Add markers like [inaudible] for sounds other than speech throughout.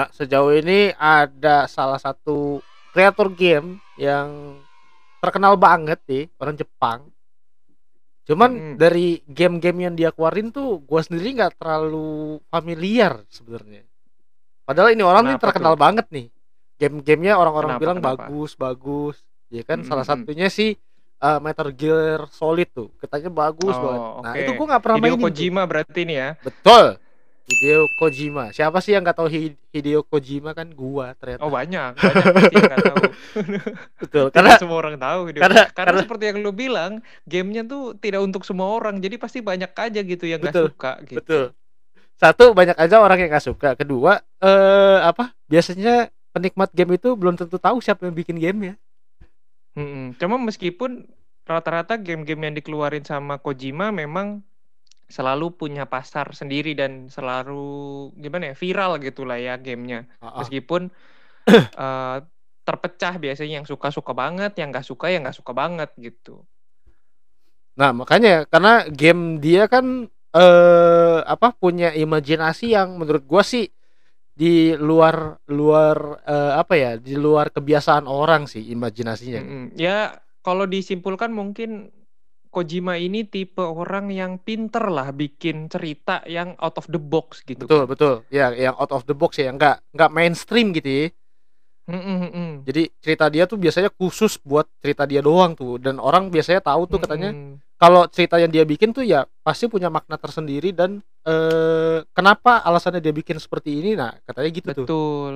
Nah, sejauh ini ada salah satu kreator game yang terkenal banget nih, orang Jepang. Cuman Mhm. dari game-game yang dia keluarin tuh gua sendiri nggak terlalu familiar sebenarnya. Padahal ini orang nih Kenapa terkenal tuh? banget nih. Game-gamenya orang-orang bilang kenapa? bagus, bagus. Ya kan Mhm salah mhm. satunya sih eh, Metal Gear Solid tuh, katanya bagus banget. Oh, Nah, oke. itu gua nggak pernah Hideo mainin tuh. Kojima berarti ini ya? Betul. Hideo Kojima. Siapa sih yang nggak tahu Hi- Hideo Kojima kan gua ternyata. Oh banyak, banyak pasti yang tahu. [laughs] Betul. Tidak Karena semua orang tahu Hideo. karena Karena karena seperti yang lu bilang, gamenya tuh tidak untuk semua orang, jadi pasti banyak aja gitu yang nggak betul. suka gitu. Betul. Satu banyak aja orang yang nggak suka. Kedua eh apa? Biasanya penikmat game itu belum tentu tahu siapa yang bikin gamenya. Mhm. Cuma meskipun rata-rata game-game yang dikeluarin sama Kojima memang selalu punya pasar sendiri dan selalu gimana ya viral gitulah ya gamenya. Heeh. Meskipun [clears throat] eh, terpecah biasanya yang suka suka banget, yang nggak suka ya nggak suka banget gitu. Nah, makanya karena game dia kan eh apa punya imajinasi yang menurut gua sih di luar luar eh, apa ya? Di luar kebiasaan orang sih imajinasinya. Mm-mm. Ya kalau disimpulkan mungkin Kojima ini tipe orang yang pinter lah bikin cerita yang out of the box gitu Betul, kan. betul. Ya, yang out of the box ya, nggak nggak mainstream gitu ya. Mm-mm, mm-mm. Jadi cerita dia tuh biasanya khusus buat cerita dia doang tuh dan orang biasanya tahu tuh katanya kalau cerita yang dia bikin tuh ya pasti punya makna tersendiri dan eh kenapa alasannya dia bikin seperti ini nah katanya gitu tuh. Betul.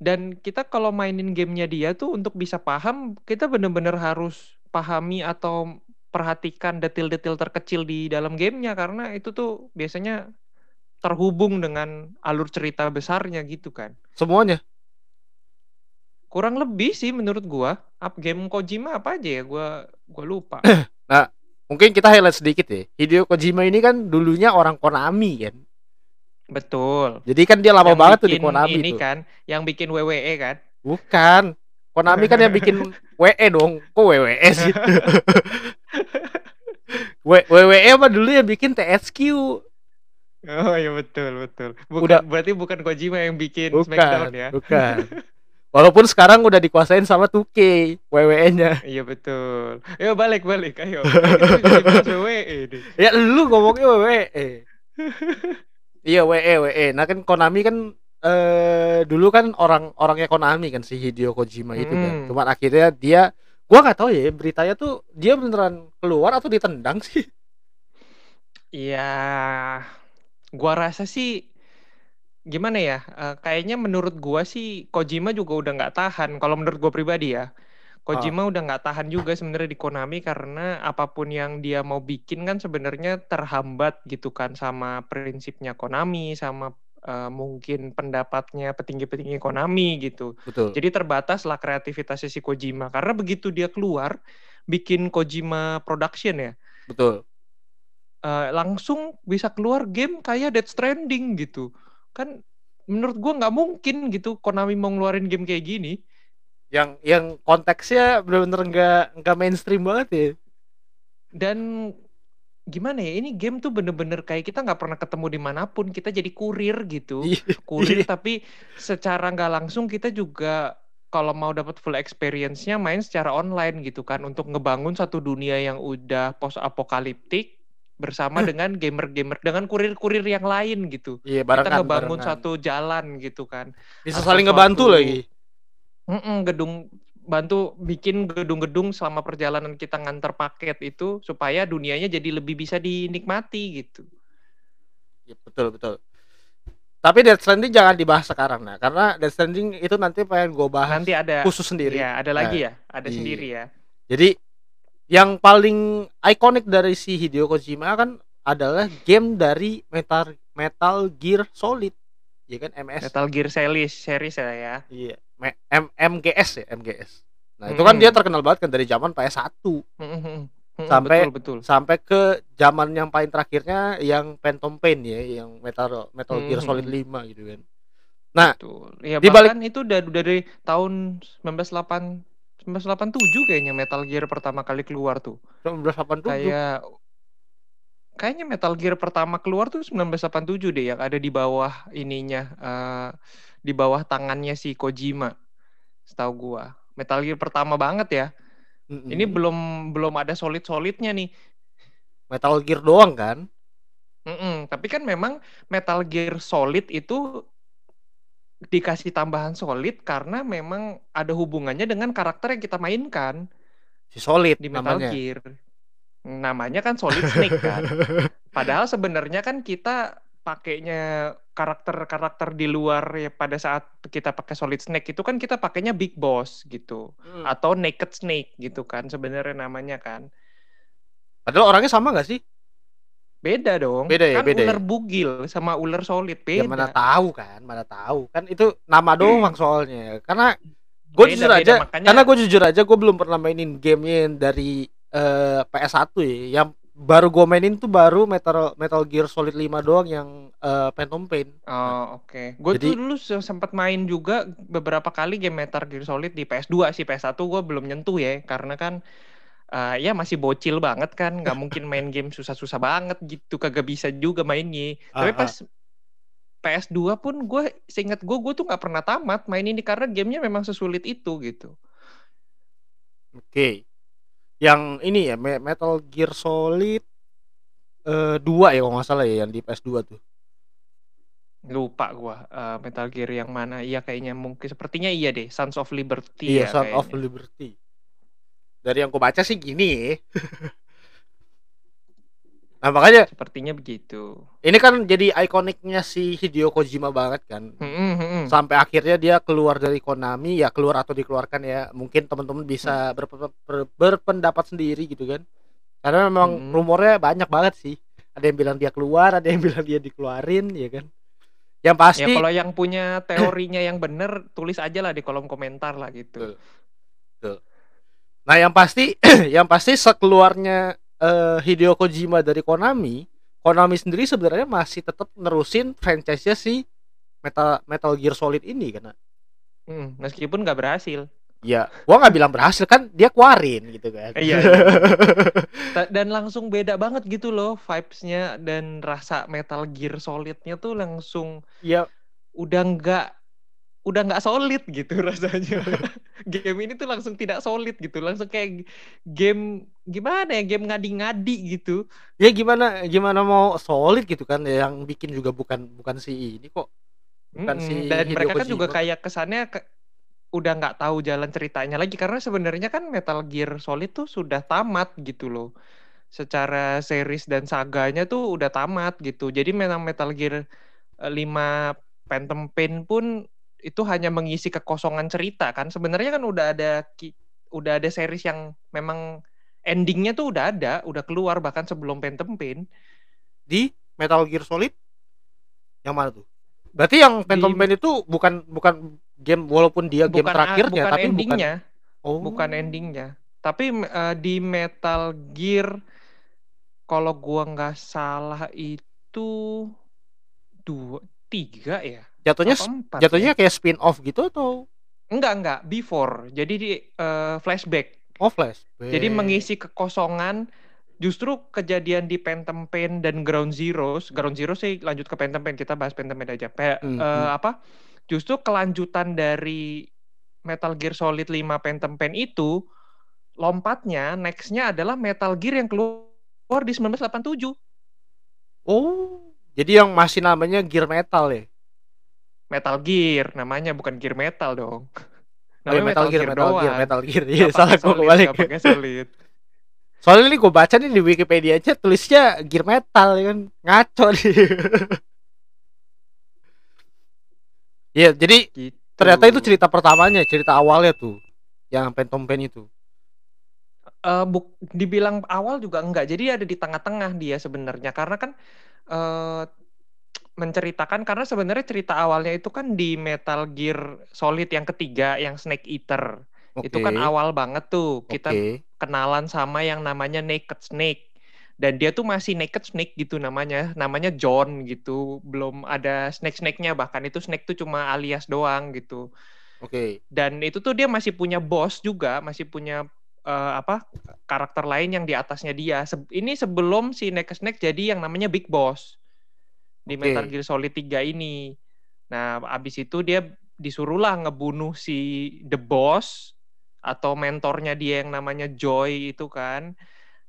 Dan kita kalau mainin gamenya dia tuh untuk bisa paham, kita bener-bener harus pahami atau perhatikan detil-detil terkecil di dalam gamenya karena itu tuh biasanya terhubung dengan alur cerita besarnya gitu kan. Semuanya. Kurang lebih sih menurut gua. Up game Kojima apa aja ya? Gua gua lupa. [clears throat] Nah, mungkin kita highlight sedikit ya. Hideo Kojima ini kan dulunya orang Konami kan. Betul. Jadi kan dia lama Yang banget tuh di Konami ini tuh. kan, yang bikin WWE kan. Bukan. Konami kan yang bikin WE dong. Kok WWE sih? [laughs] W- WWE apa dulu yang bikin THQ? Oh iya betul betul. Bukan Udah berarti bukan Kojima yang bikin Smackdown bukan, ya. bukan. [laughs] Walaupun sekarang udah dikuasain sama 2K WWE-nya. Iya betul. Ayo balik balik, ayo. [laughs] WWE deh. Ya lu ngomongnya WWE. iya WE WE. Nah kan Konami kan eh dulu kan orang orangnya Konami kan si Hideo Kojima itu kan. Hmm. Cuman akhirnya dia gua nggak tahu ya beritanya tuh dia beneran keluar atau ditendang [laughs] sih. Iya, gua rasa sih gimana ya? eh, kayaknya menurut gua sih Kojima juga udah nggak tahan. Kalau menurut gua pribadi ya, Kojima udah nggak tahan juga sebenarnya di Konami karena apa pun yang dia mau bikin kan sebenarnya terhambat gitu kan sama prinsipnya Konami, sama eh, mungkin pendapatnya petinggi-petinggi Konami gitu. Betul. Jadi terbatas lah kreativitasnya si Kojima karena begitu dia keluar bikin Kojima Production ya, Betul. eh, langsung bisa keluar game kayak Death Stranding gitu. Kan menurut gua nggak mungkin gitu Konami mau ngeluarin game kayak gini. Yang yang konteksnya bener-bener nggak nggak mainstream banget ya. Dan gimana ya ini game tuh bener-bener kayak kita nggak pernah ketemu di mana pun kita jadi kurir gitu Iya. kurir Iya. tapi secara nggak langsung kita juga kalau mau dapat full experience-nya main secara online gitu kan untuk ngebangun satu dunia yang udah post apokaliptik bersama dengan gamer-gamer dengan kurir-kurir yang lain gitu Iya, kita barengan, ngebangun barengan. satu jalan gitu kan Bisa atau saling ngebantu suatu- lagi. Mm-mm, gedung bantu bikin gedung-gedung selama perjalanan kita ngantar paket itu supaya dunianya jadi lebih bisa dinikmati gitu. Iya, betul betul. Tapi Death Stranding jangan dibahas sekarang nah, karena Death Stranding itu nanti pengen gue bahas Nanti ada khusus sendiri. ya ada lagi Nah, ya, ada iya. sendiri ya. Jadi yang paling ikonik dari si Hideo Kojima kan adalah game dari Metal Metal Gear Solid. Ya kan MS. Metal Gear series series ya ya. Iya, M MGS ya, MGS. Nah, itu kan Mm-mm. dia terkenal banget kan dari zaman PS1 Mm-mm, mm-mm, Sampai- betul betul. sampai ke zaman yang paling terakhirnya yang Phantom Pain ya, yang Metal Metal Gear. Solid 5 gitu kan. Nah, betul. Ya di balik- itu udah dari tahun 1908 1987 kayaknya Metal Gear pertama kali keluar tuh. 1987 Kayak kayaknya Metal Gear pertama keluar tuh 1987 deh yang ada di bawah ininya uh, di bawah tangannya si Kojima. Setahu gua. Metal Gear pertama banget ya. Mm -hmm. Ini belum belum ada solid-solidnya nih. Metal Gear doang kan? Mm -mm. Tapi kan memang Metal Gear Solid itu dikasih tambahan solid karena memang ada hubungannya dengan karakter yang kita mainkan. Si Solid di Metal namanya. Gear. Namanya kan Solid Snake kan. [laughs] Padahal sebenarnya kan kita pakainya karakter-karakter di luar ya pada saat kita pakai Solid Snake itu kan kita pakainya Big Boss gitu hmm. atau Naked Snake gitu kan sebenarnya namanya kan. Padahal orangnya sama gak sih? Beda dong. Beda ya, kan beda. ular ya? bugil sama ular solid beda. Ya mana tahu kan, mana tahu. Kan itu nama doang soalnya. Karena gue jujur beda, aja, makanya... karena gue jujur aja gue belum pernah mainin gamenya dari uh, eh, PS1 ya. Yang baru gue mainin tuh baru Metal Metal Gear Solid 5 doang yang uh, Phantom Pain. Oh, oke. Okay. Gue tuh dulu sempat main juga beberapa kali game Metal Gear Solid di PS2 sih. PS1 gue belum nyentuh ya karena kan uh, ya masih bocil banget kan nggak mungkin main game susah-susah banget gitu kagak bisa juga mainnya uh, tapi pas PS2 pun gue seingat gue gue tuh nggak pernah tamat main ini karena gamenya memang sesulit itu gitu oke okay. Yang ini ya Metal Gear Solid uh, dua ya kalau nggak salah ya yang di PS2 tuh. Lupa gua uh, Metal Gear yang mana. Iya kayaknya mungkin sepertinya iya deh Sons of Liberty iya ya, Sons of Liberty. Dari yang ku baca sih gini [laughs] nah makanya sepertinya begitu ini kan jadi ikoniknya si Hideo Kojima banget kan hmm, hmm. sampai akhirnya dia keluar dari Konami ya keluar atau dikeluarkan ya mungkin teman-teman bisa ber, ber, berpendapat sendiri gitu kan karena memang hmm. rumornya banyak banget sih ada yang bilang dia keluar ada yang [laughs] bilang dia dikeluarin ya kan yang pasti ya kalau yang punya teorinya yang bener tulis aja lah di kolom komentar lah gitu Betul. Betul. Nah, yang pasti [clears throat] yang pasti sekeluarnya uh, Hideo Kojima dari Konami, Konami sendiri sebenarnya masih tetap nerusin franchise-nya si Metal Metal Gear Solid ini karena hmm, meskipun nggak berhasil. Ya, gua nggak bilang berhasil kan dia keluarin gitu kan. Iya. iya. [laughs] dan langsung beda banget gitu loh vibes-nya dan rasa Metal Gear Solid-nya tuh langsung ya udah nggak udah nggak solid gitu [laughs] rasanya. Game ini tuh langsung tidak solid gitu langsung kayak game gimana ya game ngadi-ngadi gitu. Ya gimana gimana mau solid gitu kan yang bikin juga bukan bukan si ini kok. Bukan mm -hmm. si dan Hideo mereka kan juga kayak kesannya ke, udah nggak tahu jalan ceritanya lagi karena sebenarnya kan Metal Gear Solid tuh sudah tamat gitu loh. Secara series dan saganya tuh udah tamat gitu. Jadi memang Metal Gear 5 eh, Phantom Pain pun itu hanya mengisi kekosongan cerita kan. Sebenarnya kan udah ada udah ada series yang memang endingnya tuh udah ada udah keluar bahkan sebelum Phantom Pain. Di Metal Gear Solid? Yang mana tuh? Berarti yang Phantom di, Pain itu bukan bukan game walaupun dia game terakhirnya bukan tapi endingnya. Bukan oh. bukan endingnya. Tapi uh, di Metal Gear kalau gua nggak salah itu dua tiga ya Jatuhnya jatuhnya ya? kayak spin off gitu atau? Enggak, enggak, before. Jadi di uh, flashback. Oh, flashback. Jadi mengisi kekosongan justru kejadian di Phantom Pain dan Ground Zeroes, Ground Zero sih lanjut ke Phantom Pain, kita bahas Phantom Pain aja. Pe, mm -hmm. uh, apa? Justru kelanjutan dari Metal Gear Solid 5 Phantom Pain itu lompatnya nextnya adalah Metal Gear yang keluar di 1987. Oh, jadi yang masih namanya Gear Metal ya? Metal Gear namanya bukan Gear Metal dong. Namanya oh, iya, Metal, Metal Gear, Gear Metal Gear, Metal Gear. Iya, salah gue kebalik. Soalnya ini gue baca nih di Wikipedia aja tulisnya Gear Metal ya kan ngaco nih. [laughs] Iya, jadi gitu. ternyata itu cerita pertamanya, cerita awalnya tuh yang Phantom Pain itu. Uh, buk, dibilang awal juga enggak. Jadi ada di tengah-tengah dia sebenarnya karena kan uh, menceritakan karena sebenarnya cerita awalnya itu kan di Metal Gear Solid yang ketiga yang Snake Eater. Okay. Itu kan awal banget tuh kita okay. kenalan sama yang namanya Naked Snake. Dan dia tuh masih Naked Snake gitu namanya, namanya John gitu. Belum ada snake-snake-nya bahkan itu Snake tuh cuma alias doang gitu. Oke. Okay. Dan itu tuh dia masih punya bos juga, masih punya uh, apa karakter lain yang di atasnya dia. Se ini sebelum si Snake Snake jadi yang namanya Big Boss di okay. Metal Gear Solid 3 ini. Nah, abis itu dia disuruhlah ngebunuh si The Boss atau mentornya dia yang namanya Joy itu kan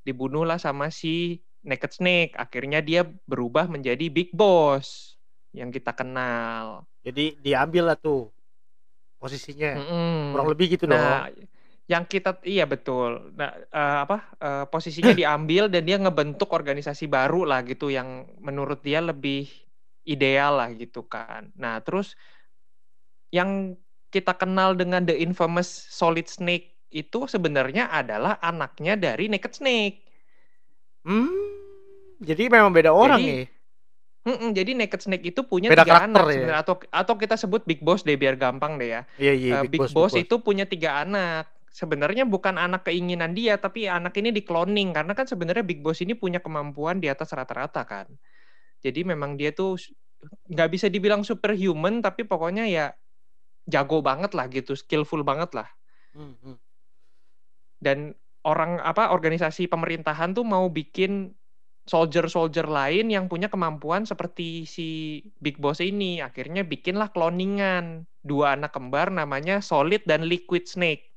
dibunuhlah sama si Naked Snake. Akhirnya dia berubah menjadi Big Boss yang kita kenal. Jadi diambil lah tuh posisinya. Mm -hmm. Kurang lebih gitu nah, dong. Yang kita iya betul. Nah, uh, apa uh, posisinya [clears throat] diambil dan dia ngebentuk organisasi baru lah gitu yang menurut dia lebih ideal lah gitu kan. Nah, terus yang kita kenal dengan the infamous Solid Snake itu sebenarnya adalah anaknya dari Naked Snake. Hmm, jadi memang beda orang jadi, nih. Mm -mm, jadi Naked Snake itu punya beda tiga anak ya? atau atau kita sebut Big Boss deh biar gampang deh ya. Iya iya. Uh, Big, Big Boss, Boss itu punya tiga anak. Sebenarnya bukan anak keinginan dia, tapi anak ini di cloning karena kan sebenarnya Big Boss ini punya kemampuan di atas rata-rata kan. Jadi memang dia tuh nggak bisa dibilang superhuman, tapi pokoknya ya jago banget lah gitu, skillful banget lah. Hmm, hmm. Dan orang apa organisasi pemerintahan tuh mau bikin soldier-soldier lain yang punya kemampuan seperti si Big Boss ini. Akhirnya bikinlah cloningan. Dua anak kembar namanya Solid dan Liquid Snake.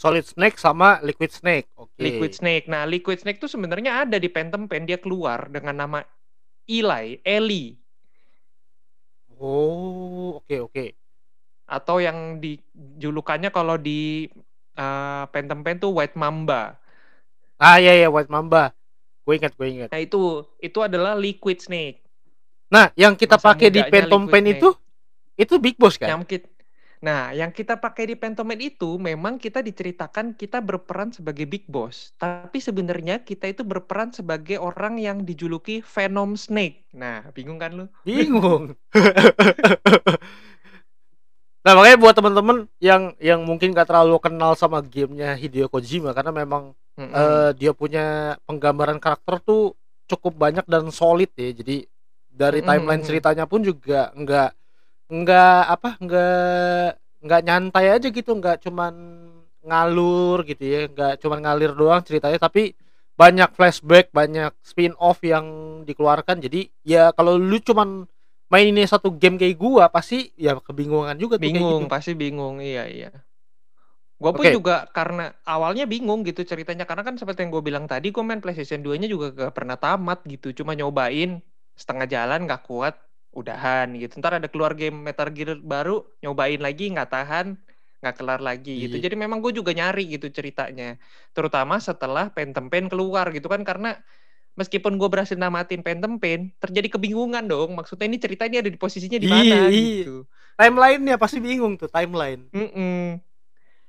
Solid Snake sama Liquid Snake. Oke. Okay. Liquid Snake. Nah, Liquid Snake tuh sebenarnya ada di Phantom Pen dia keluar dengan nama Eli, Eli. Oh, oke okay, oke. Okay. Atau yang di julukannya kalau di uh, Phantom Pen tuh White Mamba. Ah iya iya White Mamba. Gue ingat, gue ingat. Nah itu itu adalah Liquid Snake. Nah, yang kita pakai di Phantom Pen itu itu Big Boss kan? Yang kita, nah, yang kita pakai di Phantom Pen itu memang kita diceritakan kita berperan sebagai Big Boss, tapi sebenarnya kita itu berperan sebagai orang yang dijuluki Venom Snake. Nah, bingung kan lu? Bingung. [laughs] Nah makanya buat teman-teman yang yang mungkin gak terlalu kenal sama gamenya Hideo Kojima karena memang mm -hmm. uh, dia punya penggambaran karakter tuh cukup banyak dan solid ya. Jadi dari timeline mm -hmm. ceritanya pun juga nggak nggak apa nggak nggak nyantai aja gitu, nggak cuman ngalur gitu ya, nggak cuman ngalir doang ceritanya tapi banyak flashback, banyak spin off yang dikeluarkan. Jadi ya kalau lu cuman main ini satu game kayak gua pasti ya kebingungan juga tuh bingung gitu. pasti bingung iya iya gua pun okay. juga karena awalnya bingung gitu ceritanya karena kan seperti yang gue bilang tadi gue main PlayStation 2 nya juga gak pernah tamat gitu cuma nyobain setengah jalan gak kuat udahan gitu ntar ada keluar game Metal Gear baru nyobain lagi nggak tahan nggak kelar lagi gitu iya. jadi memang gue juga nyari gitu ceritanya terutama setelah Phantom Pain keluar gitu kan karena meskipun gue berhasil namatin Phantom Pain, terjadi kebingungan dong. Maksudnya ini cerita ini ada di posisinya di mana gitu. Timelinenya pasti bingung tuh timeline. Mm -mm.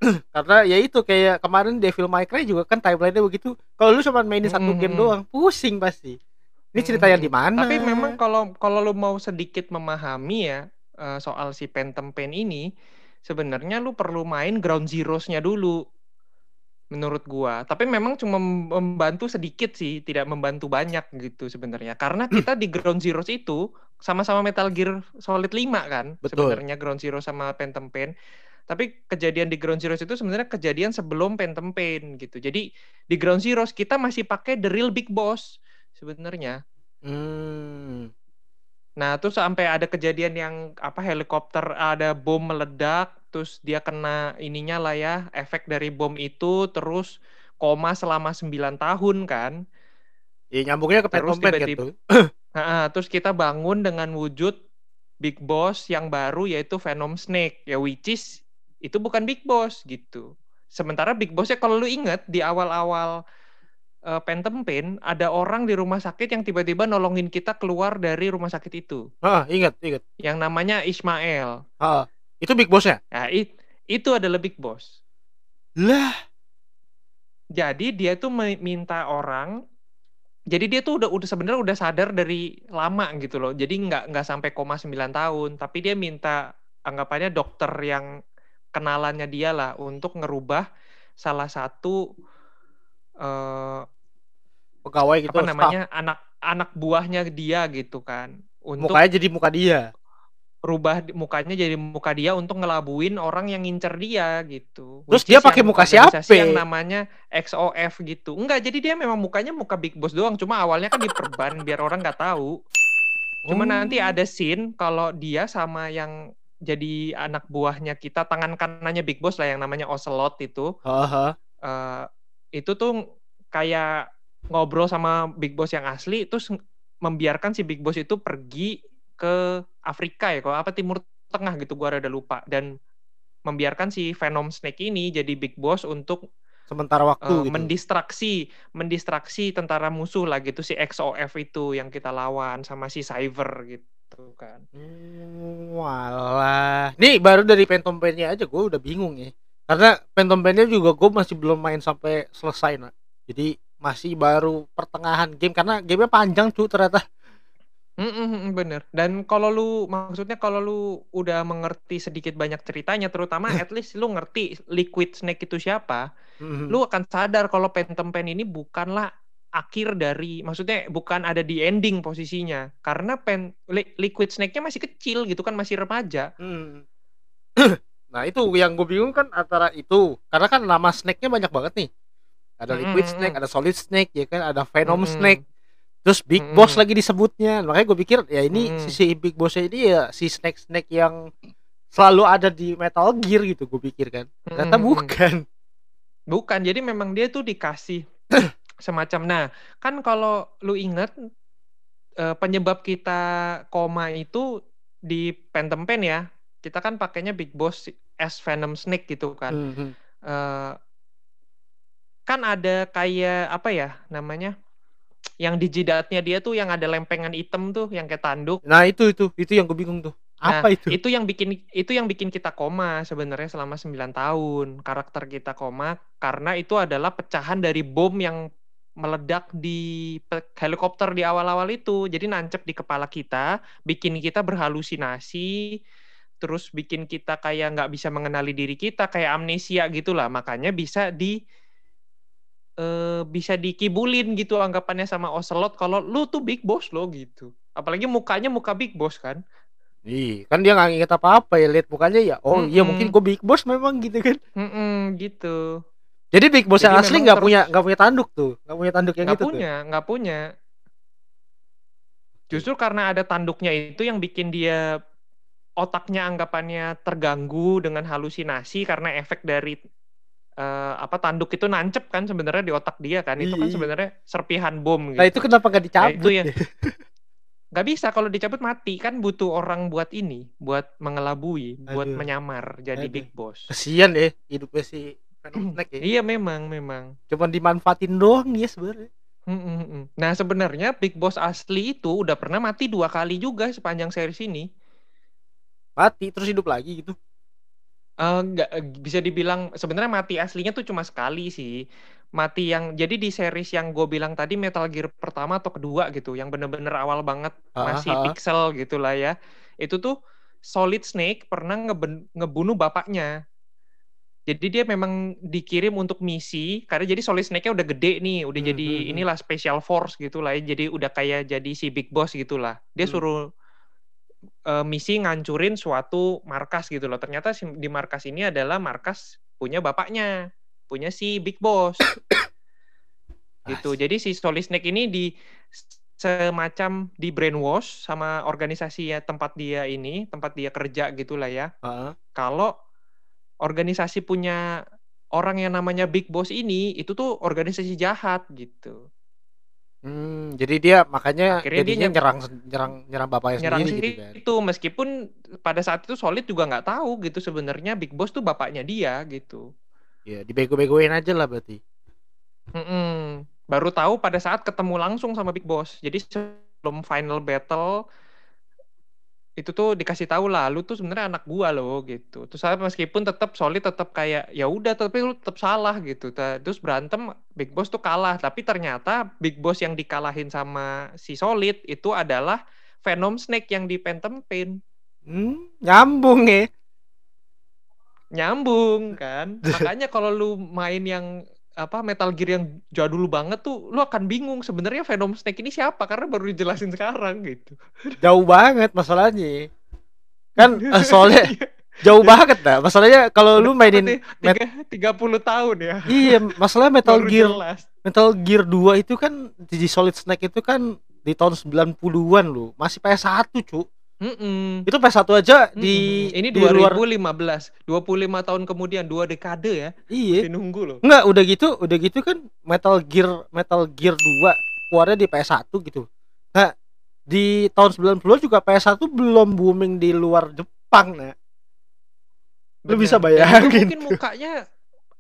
[clears throat] Karena ya itu kayak kemarin Devil May Cry juga kan timelinenya begitu. Kalau lu cuma mainin mm -hmm. satu game doang, pusing pasti. Ini cerita yang di mana? Tapi memang kalau kalau lu mau sedikit memahami ya uh, soal si Phantom Pain ini, sebenarnya lu perlu main Ground Zeroes-nya dulu menurut gua. Tapi memang cuma membantu sedikit sih, tidak membantu banyak gitu sebenarnya. Karena hmm. kita di Ground Zero itu sama-sama Metal Gear Solid 5 kan, sebenarnya Ground Zero sama Phantom Pain. Tapi kejadian di Ground Zero itu sebenarnya kejadian sebelum Phantom Pain gitu. Jadi di Ground Zero kita masih pakai The Real Big Boss sebenarnya. Hmm. Nah, terus sampai ada kejadian yang apa helikopter ada bom meledak, terus dia kena ininya lah ya, efek dari bom itu terus koma selama 9 tahun kan. Ya nyambungnya ke terus tiba-tiba gitu. [clears throat] nah, terus kita bangun dengan wujud Big Boss yang baru yaitu Venom Snake ya which is itu bukan Big Boss gitu. Sementara Big Bossnya kalau lu inget di awal-awal uh, Phantom Pain ada orang di rumah sakit yang tiba-tiba nolongin kita keluar dari rumah sakit itu. Ah, ingat, ingat. Yang namanya Ismail. Ah, itu Big Bossnya? Nah, it, itu adalah Big Boss. Lah. Jadi dia tuh minta orang jadi dia tuh udah udah sebenarnya udah sadar dari lama gitu loh. Jadi nggak nggak sampai koma 9 tahun, tapi dia minta anggapannya dokter yang kenalannya dia lah untuk ngerubah salah satu uh, pegawai gitu apa namanya staff. anak anak buahnya dia gitu kan untuk mukanya jadi muka dia rubah mukanya jadi muka dia untuk ngelabuin orang yang ngincer dia gitu. Terus dia pakai muka siapa? Yang namanya XOF gitu. Enggak, jadi dia memang mukanya muka Big Boss doang. Cuma awalnya kan diperban biar orang nggak tahu. Cuma oh. nanti ada scene kalau dia sama yang jadi anak buahnya kita tangan kanannya Big Boss lah yang namanya Ocelot itu. Uh -huh. uh, itu tuh kayak ngobrol sama Big Boss yang asli terus membiarkan si Big Boss itu pergi ke Afrika ya, kalau apa Timur Tengah gitu, gua rada lupa. Dan membiarkan si Venom Snake ini jadi big boss untuk sementara waktu uh, gitu. mendistraksi mendistraksi tentara musuh lah gitu si XOF itu yang kita lawan sama si Cyber gitu kan. Hmm, walah. Nih baru dari Phantom Pain-nya aja gue udah bingung ya. Karena Phantom Pain-nya juga gue masih belum main sampai selesai nak. Jadi masih baru pertengahan game karena gamenya panjang cuy ternyata. Mhm bener. Dan kalau lu maksudnya kalau lu udah mengerti sedikit banyak ceritanya, terutama [laughs] at least lu ngerti Liquid Snake itu siapa, Mhm. lu akan sadar kalau Phantom Pain ini bukanlah akhir dari maksudnya bukan ada di ending posisinya. Karena pen li Liquid Snake-nya masih kecil gitu kan, masih remaja. Hmm. [clears throat] Nah itu yang gue bingung kan antara itu, karena kan nama snake-nya banyak banget nih. Ada Liquid -hmm. Snake, ada Solid Snake, ya kan, ada Venom -hmm. Snake terus Big hmm. Boss lagi disebutnya makanya gue pikir ya ini hmm. sisi Big Boss ini ya si Snake Snake yang selalu ada di Metal Gear gitu gue pikir kan ternyata hmm. bukan bukan jadi memang dia tuh dikasih [coughs] semacam nah kan kalau lu inget uh, penyebab kita koma itu di Phantom Pain ya kita kan pakainya Big Boss S Venom Snake gitu kan hmm. uh, kan ada kayak apa ya namanya yang di jidatnya dia tuh yang ada lempengan hitam tuh yang kayak tanduk. Nah, itu itu itu yang gue bingung tuh. Apa nah, itu? Itu yang bikin itu yang bikin kita koma sebenarnya selama 9 tahun. Karakter kita koma karena itu adalah pecahan dari bom yang meledak di helikopter di awal-awal itu. Jadi nancep di kepala kita, bikin kita berhalusinasi, terus bikin kita kayak nggak bisa mengenali diri kita, kayak amnesia gitulah. Makanya bisa di uh, bisa dikibulin gitu anggapannya sama Ocelot kalau lu tuh big boss lo gitu. Apalagi mukanya muka big boss kan. Iya, kan dia nggak inget apa-apa ya lihat mukanya ya. Oh mm -mm. iya mungkin gue big boss memang gitu kan. Mm -mm, gitu. Jadi big boss Jadi yang asli nggak punya nggak punya tanduk tuh, nggak punya tanduk yang gak itu punya, nggak punya. Justru karena ada tanduknya itu yang bikin dia otaknya anggapannya terganggu dengan halusinasi karena efek dari uh, apa tanduk itu nancep kan sebenarnya di otak dia kan itu kan iya. sebenarnya serpihan bom gitu. Nah itu kenapa gak dicabut? Nah, itu ya. [laughs] Gak bisa kalau dicabut mati kan butuh orang buat ini, buat mengelabui, Aduh. buat menyamar jadi Aduh. big boss. Kesian deh hidupnya si [clears throat] ya. iya memang memang. Cuman dimanfaatin doang ya sebenarnya. Nah sebenarnya Big Boss asli itu udah pernah mati dua kali juga sepanjang series ini. Mati terus hidup lagi gitu? Uh, nggak bisa dibilang sebenarnya mati aslinya tuh cuma sekali sih. Mati yang jadi di series yang gue bilang tadi Metal Gear pertama atau kedua gitu, yang bener-bener awal banget masih uh-huh. pixel gitulah ya. Itu tuh Solid Snake pernah ngeben, ngebunuh bapaknya. Jadi dia memang dikirim untuk misi karena jadi Solid Snake-nya udah gede nih, udah hmm, jadi hmm, hmm. inilah special force gitulah ya. Jadi udah kayak jadi si big boss gitulah. Dia hmm. suruh uh, misi ngancurin suatu markas gitu loh. Ternyata di markas ini adalah markas punya bapaknya, punya si Big Boss. [coughs] gitu. Jadi si Solid Snake ini di semacam di brainwash sama organisasi ya tempat dia ini, tempat dia kerja gitulah ya. Uh -huh. Kalau organisasi punya orang yang namanya Big Boss ini itu tuh organisasi jahat gitu. Hmm, jadi dia makanya Akhirnya jadinya dia nyerang nyerang nyerang bapaknya nyerang sendiri gitu kan. Itu meskipun pada saat itu Solid juga nggak tahu gitu sebenarnya Big Boss tuh bapaknya dia gitu. Ya, dibego-begoin aja lah berarti. Mm -mm. Baru tahu pada saat ketemu langsung sama Big Boss. Jadi sebelum final battle itu tuh dikasih tahu lah lu tuh sebenarnya anak gua loh gitu. Terus saya meskipun tetap solid tetap kayak ya udah tapi lu tetap salah gitu. Terus berantem big boss tuh kalah. Tapi ternyata big boss yang dikalahin sama si solid itu adalah venom snake yang di phantom pain. Hmm, nyambung ya. Nyambung kan? [laughs] Makanya kalau lu main yang apa Metal Gear yang jadul banget tuh lu akan bingung sebenarnya Venom Snake ini siapa karena baru dijelasin sekarang gitu. Jauh banget masalahnya. kan uh, [laughs] soalnya Iya. jauh banget dah masalahnya kalau lu mainin Tiga, 30 tahun ya. iya masalah [laughs] Metal Baru Gear jelas. Metal Gear 2 itu kan di Solid Snake itu kan di tahun 90-an lu masih PS1 cu Mm-mm. itu PS1 aja di Mm-mm. Ini di luar 2015, 25 tahun kemudian, dua dekade ya. iya Masih nunggu loh. Enggak, udah gitu, udah gitu kan Metal Gear Metal Gear 2 keluarnya di PS1 gitu. Nah, di tahun 90 juga PS1 belum booming di luar Jepang, nah. Lu bisa bayangin mungkin tuh. mukanya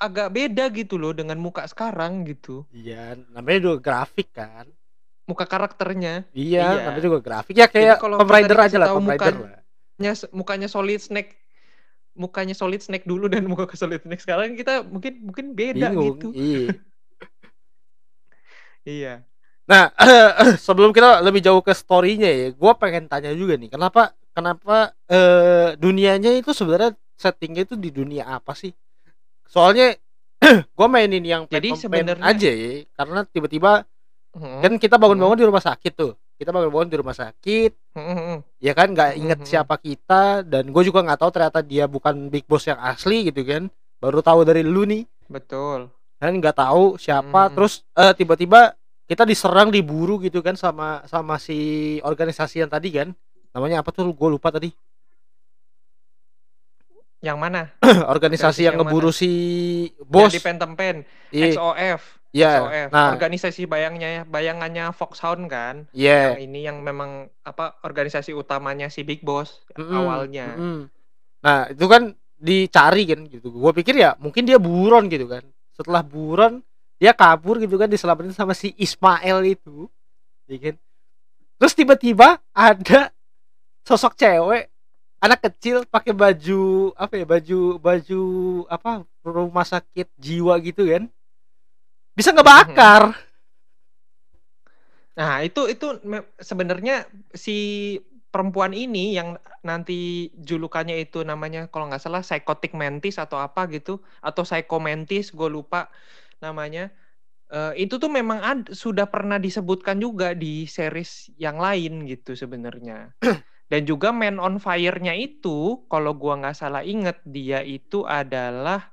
agak beda gitu loh dengan muka sekarang gitu. Iya, namanya juga grafik kan. Muka karakternya. Iya, Iya. namanya juga grafik ya kayak kalau Tomb Raider aja lah, Tomb Raider muka- lah. Nya mukanya Solid Snake mukanya Solid Snake dulu dan [laughs] muka ke Solid Snake sekarang kita mungkin mungkin beda Bingung. gitu. Iya. [laughs] Iya. Nah, [clears throat] sebelum kita lebih jauh ke story-nya ya, gua pengen tanya juga nih, kenapa kenapa eh dunianya itu sebenarnya settingnya itu di dunia apa sih? Soalnya [clears throat] gua mainin yang Jadi sebenarnya- aja ya, karena tiba-tiba Hmm. kan kita bangun-bangun di rumah sakit tuh. Kita bangun-bangun di rumah sakit, Hmm, hmm, hmm. ya kan nggak inget Mhm. siapa kita dan gue juga nggak tahu ternyata dia bukan big boss yang asli gitu kan. Baru tahu dari lu nih, Betul. kan nggak tahu siapa Mhm. terus eh, tiba-tiba kita diserang diburu gitu kan sama sama si organisasi yang tadi kan namanya apa tuh gue lupa tadi Yang mana? [clears throat] organisasi yang yang ngeburu si bos di Phantom Pen, iya XOF. iya. XOF. nah Organisasi bayangnya bayangannya Foxhound kan. iya Yang ini yang memang apa organisasi utamanya si Big Boss Mm-mm, awalnya. mm-mm. nah itu kan dicari kan gitu gue pikir ya mungkin dia buron gitu kan setelah buron dia kabur gitu kan diselamatin sama si Ismail itu ya kan terus tiba-tiba ada sosok cewek anak kecil pakai baju apa ya baju baju apa rumah sakit jiwa gitu kan? Bisa ngebakar. Nah, itu itu sebenarnya si perempuan ini yang nanti julukannya itu namanya kalau nggak salah psychotic mantis atau apa gitu atau psychomantis gue lupa namanya. Eh, itu tuh memang ad- sudah pernah disebutkan juga di series yang lain gitu sebenarnya [clears throat] dan juga Man on Fire-nya itu kalau gua nggak salah inget dia itu adalah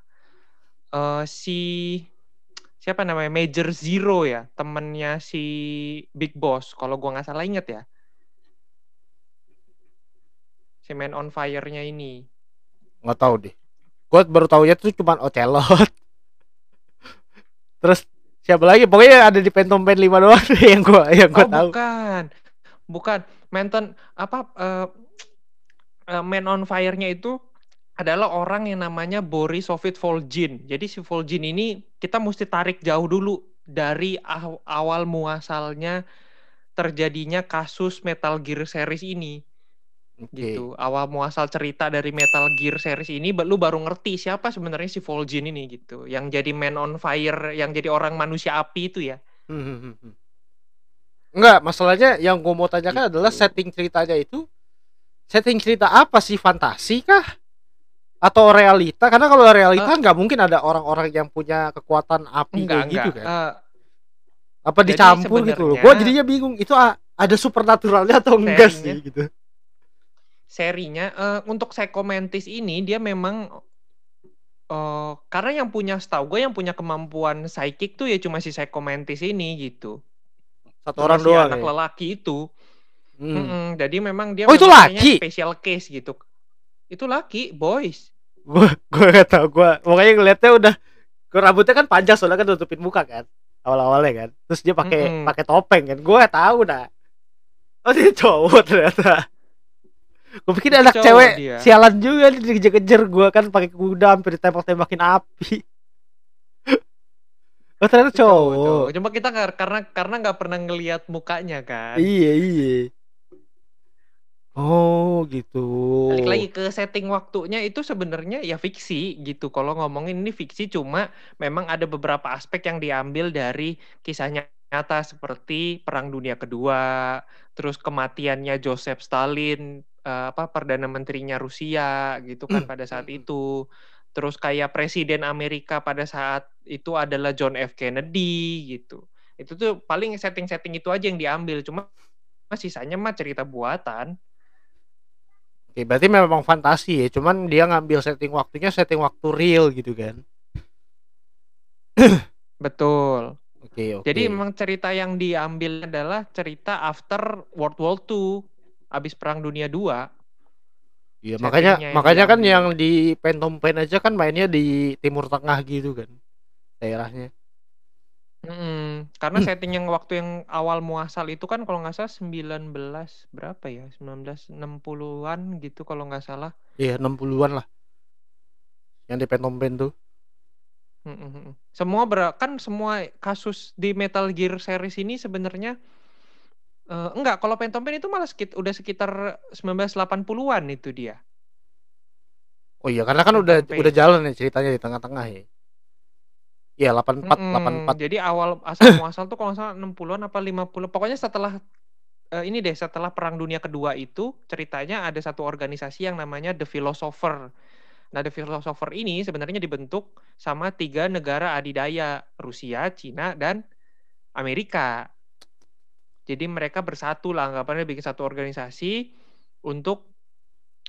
eh, si siapa namanya Major Zero ya temennya si Big Boss kalau gua nggak salah inget ya. Si Man on Fire-nya ini. Nggak tahu deh. Gue baru tahunya tuh cuman Ocelot. [laughs] Terus siapa lagi? Pokoknya ada di Phantom Pain 5 doang [laughs] yang gue yang gue oh tahu. bukan. Bukan Manton apa eh, eh, Man on Fire-nya itu adalah orang yang namanya Boris Sovit Volgin. Jadi si Volgin ini kita mesti tarik jauh dulu dari aw- awal muasalnya terjadinya kasus Metal Gear series ini Oke. gitu. Awal muasal cerita dari Metal Gear series ini lu baru ngerti siapa sebenarnya si Volgin ini gitu. Yang jadi Man on Fire, yang jadi orang manusia api itu ya. Hmm, hmm, hmm, hmm. Enggak, masalahnya yang gue mau tanyakan Gitu. adalah setting ceritanya itu setting cerita apa sih fantasi kah atau realita karena kalau realita nggak mungkin ada orang-orang yang punya kekuatan api Enggak, kayak gitu enggak. kan Eh, apa dicampur gitu loh gue jadinya bingung itu ada supernaturalnya atau enggak sih gitu serinya eh, untuk Psychomantis ini dia memang eh karena yang punya setahu gue yang punya kemampuan psychic tuh ya cuma si Psychomantis ini gitu. Satu orang si doang anak ya. lelaki itu. Hmm. Mm-mm, jadi memang dia Oh, itu memang laki? special case gitu. Itu laki, boys. gue gue gak tau gue pokoknya ngeliatnya udah gue rambutnya kan panjang soalnya kan tutupin muka kan awal-awalnya kan terus dia pakai Mm-mm. pakai topeng kan gue gak tahu dah oh dia cowok ternyata gue pikir anak cowok cewek dia. sialan juga dia dikejar-kejar gue kan pakai kuda hampir ditembak-tembakin api oh ternyata cowok, cowok. Cuma kita nggak karena karena nggak pernah ngelihat mukanya kan. iya iya oh gitu Balik lagi ke setting waktunya itu sebenarnya ya fiksi gitu. Kalau ngomongin ini fiksi cuma memang ada beberapa aspek yang diambil dari kisah nyata seperti Perang Dunia Kedua, terus kematiannya Joseph Stalin, eh, apa perdana menterinya Rusia gitu kan pada saat itu. Terus kayak presiden Amerika pada saat itu adalah John F Kennedy gitu. Itu tuh paling setting-setting itu aja yang diambil. Cuma sisanya mah cerita buatan. Oke, berarti memang fantasi ya. Cuman dia ngambil setting waktunya setting waktu real gitu kan. [coughs] Betul. Oke, oke. Jadi memang cerita yang diambil adalah cerita after World War II, habis Perang Dunia II. Iya, makanya makanya kan yang di Phantom Pain aja kan mainnya di Timur Tengah gitu kan. Daerahnya. Mm, karena setting yang waktu yang awal muasal itu kan kalau nggak salah 19 berapa ya? 1960-an gitu kalau nggak salah. Iya, 60-an lah. Yang di Phantom Pain tuh. Mm, mm, mm. Semua ber- kan semua kasus di Metal Gear series ini sebenarnya eh, enggak kalau Phantom Pain itu malah sekit, udah sekitar 1980-an itu dia. Oh iya, karena kan udah Phantom Pain. udah jalan ya ceritanya di tengah-tengah ya. Iya, 84 Mm-mm. 84. Jadi awal [coughs] asal muasal tuh kalau salah 60-an apa 50. Pokoknya setelah eh, ini deh setelah Perang Dunia Kedua itu ceritanya ada satu organisasi yang namanya The Philosopher. Nah, The Philosopher ini sebenarnya dibentuk sama tiga negara adidaya, Rusia, Cina, dan Amerika. Jadi mereka bersatu lah, anggapannya bikin satu organisasi untuk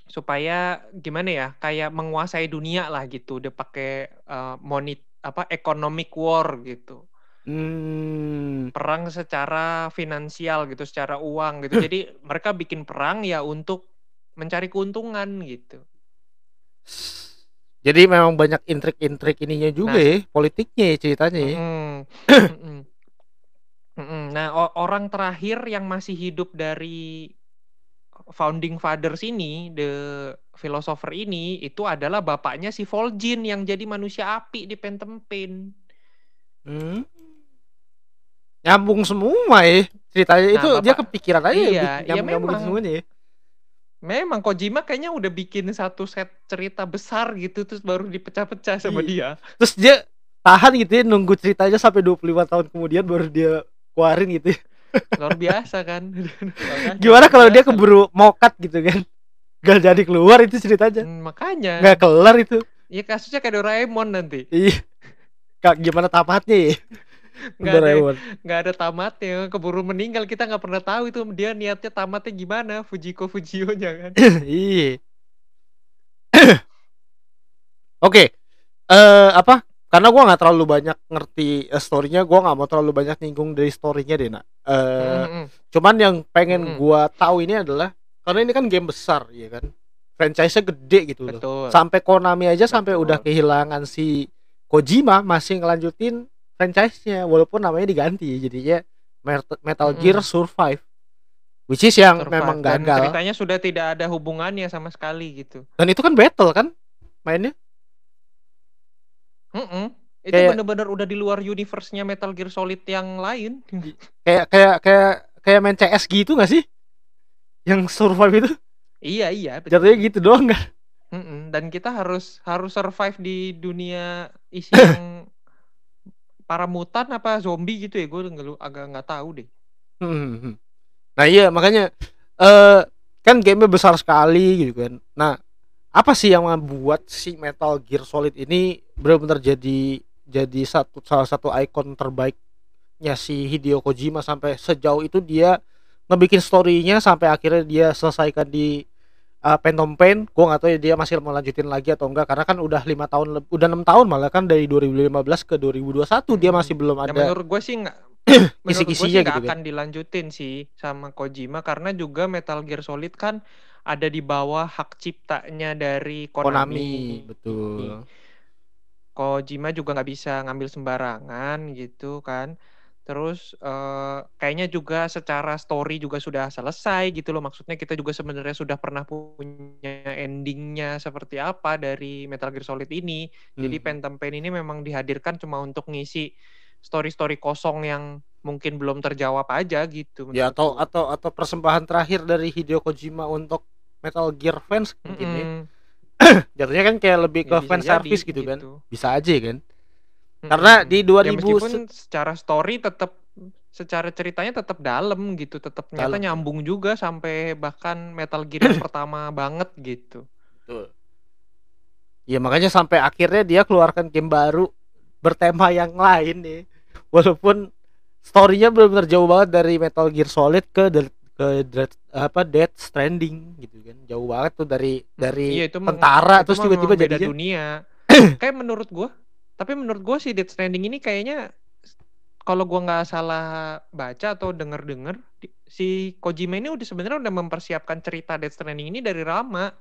supaya gimana ya, kayak menguasai dunia lah gitu. Dia pakai eh, monit apa economic war gitu Hmm. perang secara finansial gitu, secara uang gitu. Jadi mereka bikin perang ya untuk mencari keuntungan gitu. Jadi memang banyak intrik-intrik ininya juga Nah, ya, politiknya ya ceritanya ya. Mm-mm. [clears throat] Nah, orang terakhir yang masih hidup dari founding fathers ini, the philosopher ini, itu adalah bapaknya si Vol'jin yang jadi manusia api di Phantom Pain. Hmm. Nyambung semua ya. Ceritanya Nah, itu dia bapak, kepikiran aja ya iya, bikin ya memang. semuanya ya. Memang Kojima kayaknya udah bikin satu set cerita besar gitu terus baru dipecah-pecah sama Iya. dia. Terus dia tahan gitu ya nunggu ceritanya sampai 25 tahun kemudian baru dia keluarin gitu ya. Luar biasa kan. [laughs] Gimana kalau dia keburu mokat gitu kan? Gak jadi keluar itu ceritanya. Hmm, makanya. Gak kelar itu. Ya kasusnya kayak Doraemon nanti. Iya. Kak gimana tamatnya ya? [laughs] Nggak ada Doraemon. nggak ada tamatnya. Keburu meninggal kita nggak pernah tahu itu dia niatnya tamatnya gimana. Fujiko Fujio-nya kan. [laughs] Iya. [coughs] Oke. Eh apa? Karena gua nggak terlalu banyak ngerti eh, story-nya, gua nggak mau terlalu banyak nyinggung dari story-nya deh, nak. Eh Mm-mm. cuman yang pengen Mm-mm. gua tahu ini adalah karena ini kan game besar, ya kan. Franchise-nya gede gitu loh. Betul. Sampai Konami aja sampai Betul. udah kehilangan si Kojima masih ngelanjutin franchise-nya walaupun namanya diganti jadinya Met- Metal. Gear Survive. Which is yang Survive. memang Dan gagal. ceritanya sudah tidak ada hubungannya sama sekali gitu. Dan itu kan battle kan mainnya. Mm-mm. Itu Kayak- bener-bener udah di luar universe-nya Metal Gear Solid yang lain. kayak kayak kayak kayak main CS gitu gak sih yang survive itu iya iya. betul. jatuhnya gitu doang kan Mm-mm. Dan kita harus harus survive di dunia isi yang para mutan apa zombie gitu ya gue agak nggak tahu deh. Hmm. nah iya makanya eh kan gamenya besar sekali gitu kan nah apa sih yang membuat si Metal Gear Solid ini benar-benar jadi jadi satu salah satu ikon terbaiknya si Hideo Kojima sampai sejauh itu dia ngebikin story-nya sampai akhirnya dia selesaikan di uh, Phantom Pain gue nggak tahu ya dia masih mau lanjutin lagi atau enggak karena kan udah lima tahun udah enam tahun malah kan dari 2015 ke 2021 dia Hmm. masih belum Ya, ada menurut gue sih nggak [coughs] menurut gue sih gitu kan. akan dilanjutin sih sama Kojima karena juga Metal Gear Solid kan ada di bawah hak ciptanya dari Konami, Konami. betul Kojima juga nggak bisa ngambil sembarangan gitu kan. Terus eh, kayaknya juga secara story juga sudah selesai gitu loh. Maksudnya kita juga sebenarnya sudah pernah punya endingnya seperti apa dari Metal Gear Solid ini. Jadi Hmm. Phantom Pain ini memang dihadirkan cuma untuk ngisi story-story kosong yang mungkin belum terjawab aja gitu. ya atau menurutku. atau atau persembahan terakhir dari Hideo Kojima untuk Metal Gear fans mungkin ya Mm-mm. [clears throat] jatuhnya kan kayak lebih ke Ya, bisa fan service gitu, kan gitu. bisa aja kan Karena Mm-mm. di Ya 2000 meskipun secara story tetap secara ceritanya tetap dalam gitu, tetap Dalam. nyambung juga sampai bahkan Metal Gear yang [clears throat] pertama banget gitu. Betul. Ya makanya sampai akhirnya dia keluarkan game baru bertema yang lain nih. Walaupun storynya benar-benar jauh banget dari Metal Gear Solid ke The- ke Death, apa Death Stranding gitu kan jauh banget tuh dari dari Iya itu tentara itu terus tiba-tiba jadinya dunia. [coughs] Kayak menurut gua, tapi menurut gua si Death Stranding ini kayaknya kalau gua nggak salah baca atau denger-denger si Kojima ini udah sebenarnya udah mempersiapkan cerita Death Stranding ini dari lama.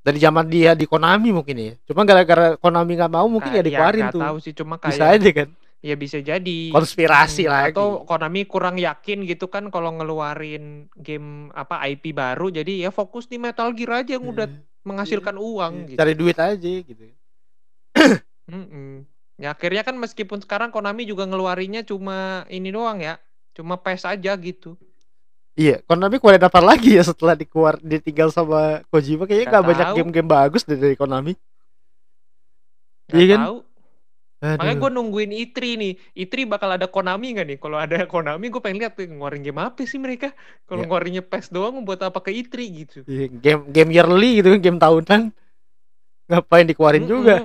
Dari zaman dia di Konami mungkin ya. Cuma gara-gara Konami nggak mau mungkin ya Kayak- dikeluarin tuh. tahu sih cuma bisa kayak aja kan? Ya bisa jadi. Konspirasi Hmm, lagi. atau Konami kurang yakin gitu kan kalau ngeluarin game apa IP baru jadi ya fokus di Metal Gear aja yang udah menghasilkan uang Iya, gitu. cari duit aja gitu. [coughs] Mm-mm. Ya akhirnya kan meskipun sekarang Konami juga ngeluarinnya cuma ini doang ya, cuma PES aja gitu. Iya Konami keluarin apa lagi ya setelah dikeluar ditinggal sama Kojima kayaknya Nggak nggak banyak game-game bagus deh dari Konami Nggak Iya kan? tahu. Makanya gue nungguin E3 nih. E3 bakal ada Konami nggak nih? Kalau ada Konami gue pengen lihat ngeluarin game apa sih mereka. Kalau Ya. ngeluarinnya PES doang buat apa ke E3 gitu. Iya, game game yearly gitu kan game tahunan ngapain dikeluarin Mm-mm. juga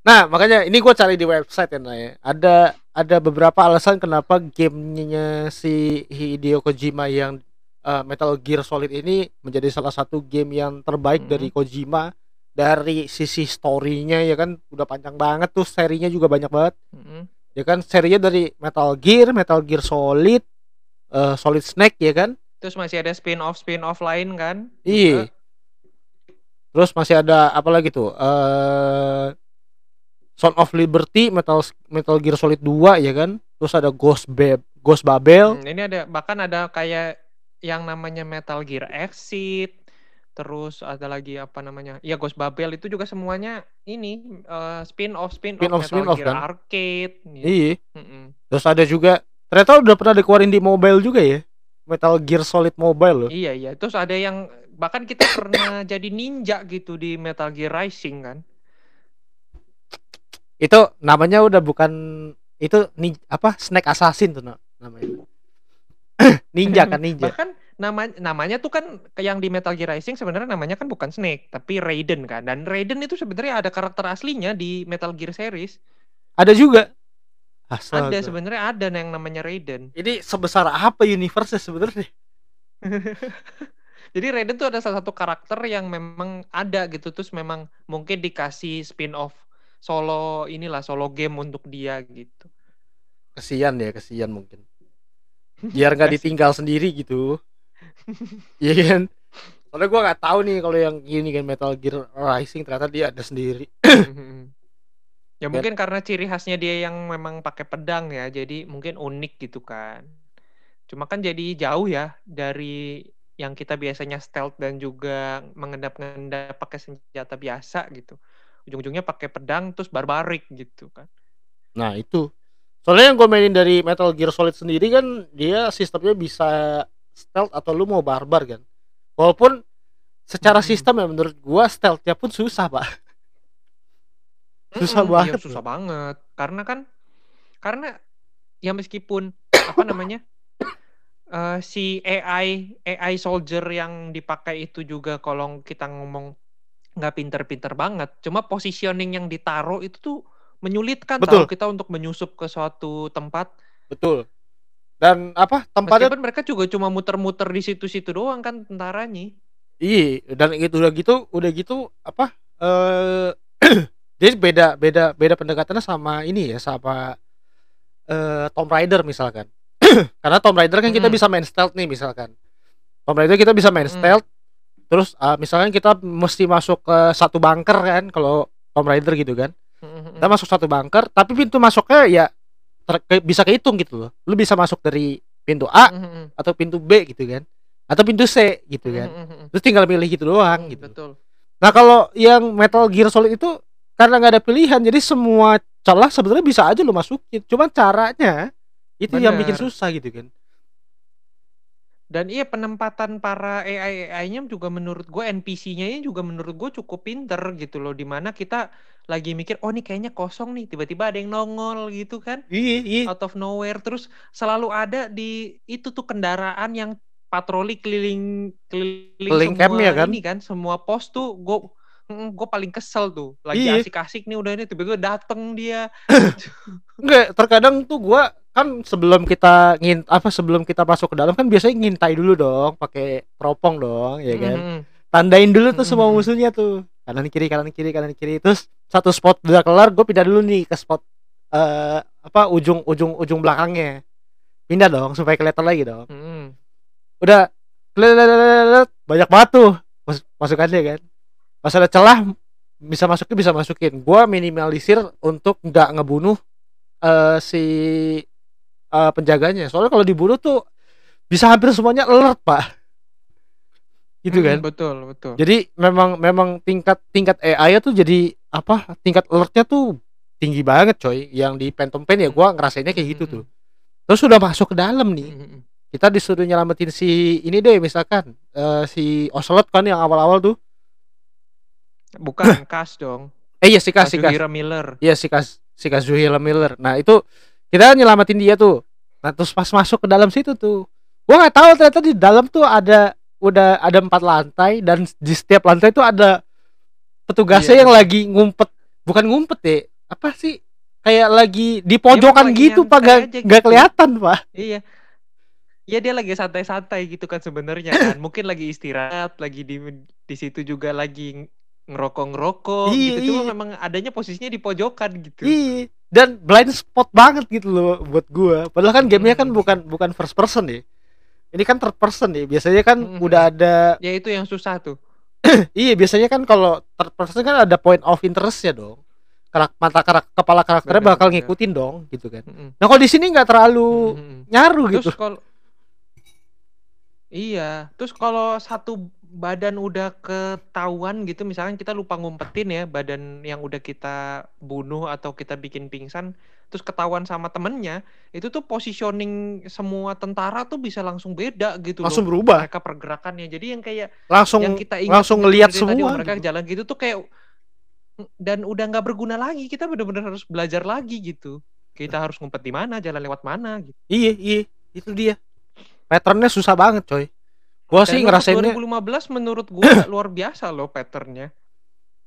nah makanya ini gue cari di website ya Nay. ada ada beberapa alasan kenapa gamenya si Hideo Kojima yang uh, Metal Gear Solid ini menjadi salah satu game yang terbaik Mm. dari Kojima dari sisi storynya ya kan udah panjang banget tuh serinya juga banyak banget Mm-mm. ya kan serinya dari Metal Gear Metal Gear Solid uh, Solid Snake ya kan Terus masih ada spin-off spin-off lain kan? Iya. Terus masih ada apa lagi tuh? Eh Son of Liberty, Metal Metal Gear Solid 2 ya kan? Terus ada Ghost Bab Ghost Babel. Hmm, ini ada bahkan ada kayak yang namanya Metal Gear Exit. Terus ada lagi apa namanya? Ya Ghost Babel itu juga semuanya ini eh, spin-off spin-off Spin-off, Metal spin-off, Gear kan? Arcade. gitu. Iya. Mm-mm. Terus ada juga ternyata udah pernah dikeluarin di mobile juga ya. Metal Gear Solid Mobile loh. Iya iya. Terus ada yang bahkan kita pernah jadi ninja gitu di Metal Gear Rising kan? Itu namanya udah bukan itu ni, apa? Snake Assassin tuh na- namanya. [coughs] ninja kan ninja. Bahkan nama namanya tuh kan yang di Metal Gear Rising sebenarnya namanya kan bukan Snake tapi Raiden kan. Dan Raiden itu sebenarnya ada karakter aslinya di Metal Gear series. Ada juga. Astaga. Ada sebenarnya ada yang namanya Raiden. [laughs] Ini sebesar apa universe sebenarnya? Jadi Raiden tuh ada salah satu karakter yang memang ada gitu terus memang mungkin dikasih spin-off solo inilah solo game untuk dia gitu. Kesian ya, kesian mungkin. Biar nggak ditinggal sendiri gitu. [laughs] Iya kan? Soalnya gua nggak tahu nih kalau yang ini kan Metal Gear Rising ternyata dia ada sendiri. ya mungkin karena ciri khasnya dia yang memang pakai pedang ya, jadi mungkin unik gitu kan. Cuma kan jadi jauh ya dari yang kita biasanya stealth dan juga mengendap-ngendap pakai senjata biasa gitu. Ujung-ujungnya pakai pedang terus barbarik gitu kan. Nah itu. Soalnya yang gue mainin dari Metal Gear Solid sendiri kan dia sistemnya bisa stealth atau lu mau barbar kan. Walaupun secara Hmm. sistem ya menurut gua stealthnya pun susah pak. Susah Mm-mm, banget iya, susah banget. Karena kan karena ya meskipun apa namanya? eh, si AI AI soldier yang dipakai itu juga kalau kita ngomong nggak pinter-pinter banget. Cuma positioning yang ditaruh itu tuh menyulitkan Betul. tahu kita untuk menyusup ke suatu tempat. Betul. Dan apa tempatnya Meskipun mereka juga cuma muter-muter di situ-situ doang kan tentaranya. Iya, dan gitu udah gitu, udah gitu apa? Eh [clears throat] dia beda beda beda pendekatannya sama ini ya, sama eh Tomb Raider misalkan. [clears throat] Karena Tomb Raider kan kita Hmm. bisa main stealth nih misalkan. Tomb Raider kita bisa main Hmm. stealth. Terus ah, misalkan kita mesti masuk ke satu bunker kan kalau Tomb Raider gitu kan. Kita masuk satu bunker, tapi pintu masuknya ya ter- ke- bisa kehitung gitu loh. Lu bisa masuk dari pintu A Mm-mm. atau pintu B gitu kan. Atau pintu C gitu kan. Mm-mm. Terus tinggal milih gitu doang gitu. Betul. Nah kalau yang Metal Gear Solid itu karena nggak ada pilihan, jadi semua celah sebenarnya bisa aja lo masukin. Cuma caranya itu yang bikin Bener. susah gitu kan. Dan iya penempatan para AI AI-nya juga menurut gue NPC-nya juga menurut gue cukup pinter gitu loh. Di mana kita lagi mikir, oh nih kayaknya kosong nih, tiba-tiba ada yang nongol gitu kan, Iya iya. out of nowhere. Terus selalu ada di itu tuh kendaraan yang patroli keliling keliling Keliling semua campnya kan? ini kan, semua pos tuh gue gue paling kesel tuh. Lagi Iya. asik-asik nih udah ini tiba-tiba dateng dia. Enggak, terkadang tuh gua kan sebelum kita ngin apa sebelum kita masuk ke dalam kan biasanya ngintai dulu dong pakai teropong dong ya kan Mhm. tandain dulu tuh semua musuhnya tuh kanan kiri kanan kiri kanan kiri terus satu spot udah kelar gue pindah dulu nih ke spot eh apa ujung ujung ujung belakangnya pindah dong supaya kelihatan lagi dong Mhm. udah lelet banyak banget tuh mas- masukannya kan pas ada celah bisa masukin bisa masukin. Gua minimalisir untuk nggak ngebunuh eh, si eh, penjaganya. Soalnya kalau dibunuh tuh bisa hampir semuanya alert pak. Gitu Mhm, kan? betul betul. Jadi memang memang tingkat tingkat AI tuh jadi apa tingkat alertnya tuh tinggi banget coy. Yang di Phantom Pain ya gua ngerasainnya kayak gitu Mhm. tuh. terus udah masuk ke dalam nih. Kita disuruh nyelamatin si ini deh misalkan eh, si Ocelot kan yang awal-awal tuh bukan kas dong. Eh iya si Kas si Kas. Miller. Iya si Kas si Kazuhira Miller. Nah itu kita nyelamatin dia tuh. Nah terus pas masuk ke dalam situ tuh gua nggak tahu ternyata di dalam tuh ada udah ada empat lantai dan di setiap lantai tuh ada petugasnya Iya. yang lagi ngumpet. Bukan ngumpet ya apa sih? Kayak lagi di pojokan lagi gitu pak. gak gitu. kelihatan pak. Iya. Iya dia lagi santai-santai gitu kan sebenarnya kan. [clears throat] Mungkin lagi istirahat, lagi di di situ juga lagi ngerokok-ngerokok Iya, gitu. Cuma iya. memang adanya posisinya di pojokan gitu. Iya. Dan blind spot banget gitu loh buat gua. Padahal kan gamenya kan Hmm. bukan bukan first person ya. Ini kan third person ya. Biasanya kan Hmm. udah ada Ya itu yang susah tuh. [clears throat] iya biasanya kan kalau third person kan ada point of interestnya dong. Karak, mata karak, kepala karakternya Benar, bakal benar. ngikutin dong gitu kan. Mm-mm. Nah kalau di sini nggak terlalu Mm-mm. nyaru Terus gitu. kalau Iya, terus kalau satu badan udah ketahuan gitu, misalkan kita lupa ngumpetin ya badan yang udah kita bunuh atau kita bikin pingsan, terus ketahuan sama temennya, itu tuh positioning semua tentara tuh bisa langsung beda gitu Langsung loh. berubah. Mereka pergerakannya. Jadi yang kayak Langsung yang kita ingat langsung gitu ngelihat tadi, semua oh, mereka gitu. jalan gitu tuh kayak dan udah nggak berguna lagi. Kita bener-bener harus belajar lagi gitu. Kita harus ngumpet di mana, jalan lewat mana gitu. Iya, iya. Itu dia. Patternnya susah banget coy. Gua sih ngerasainnya 2015 menurut gua [coughs] luar biasa loh patternnya.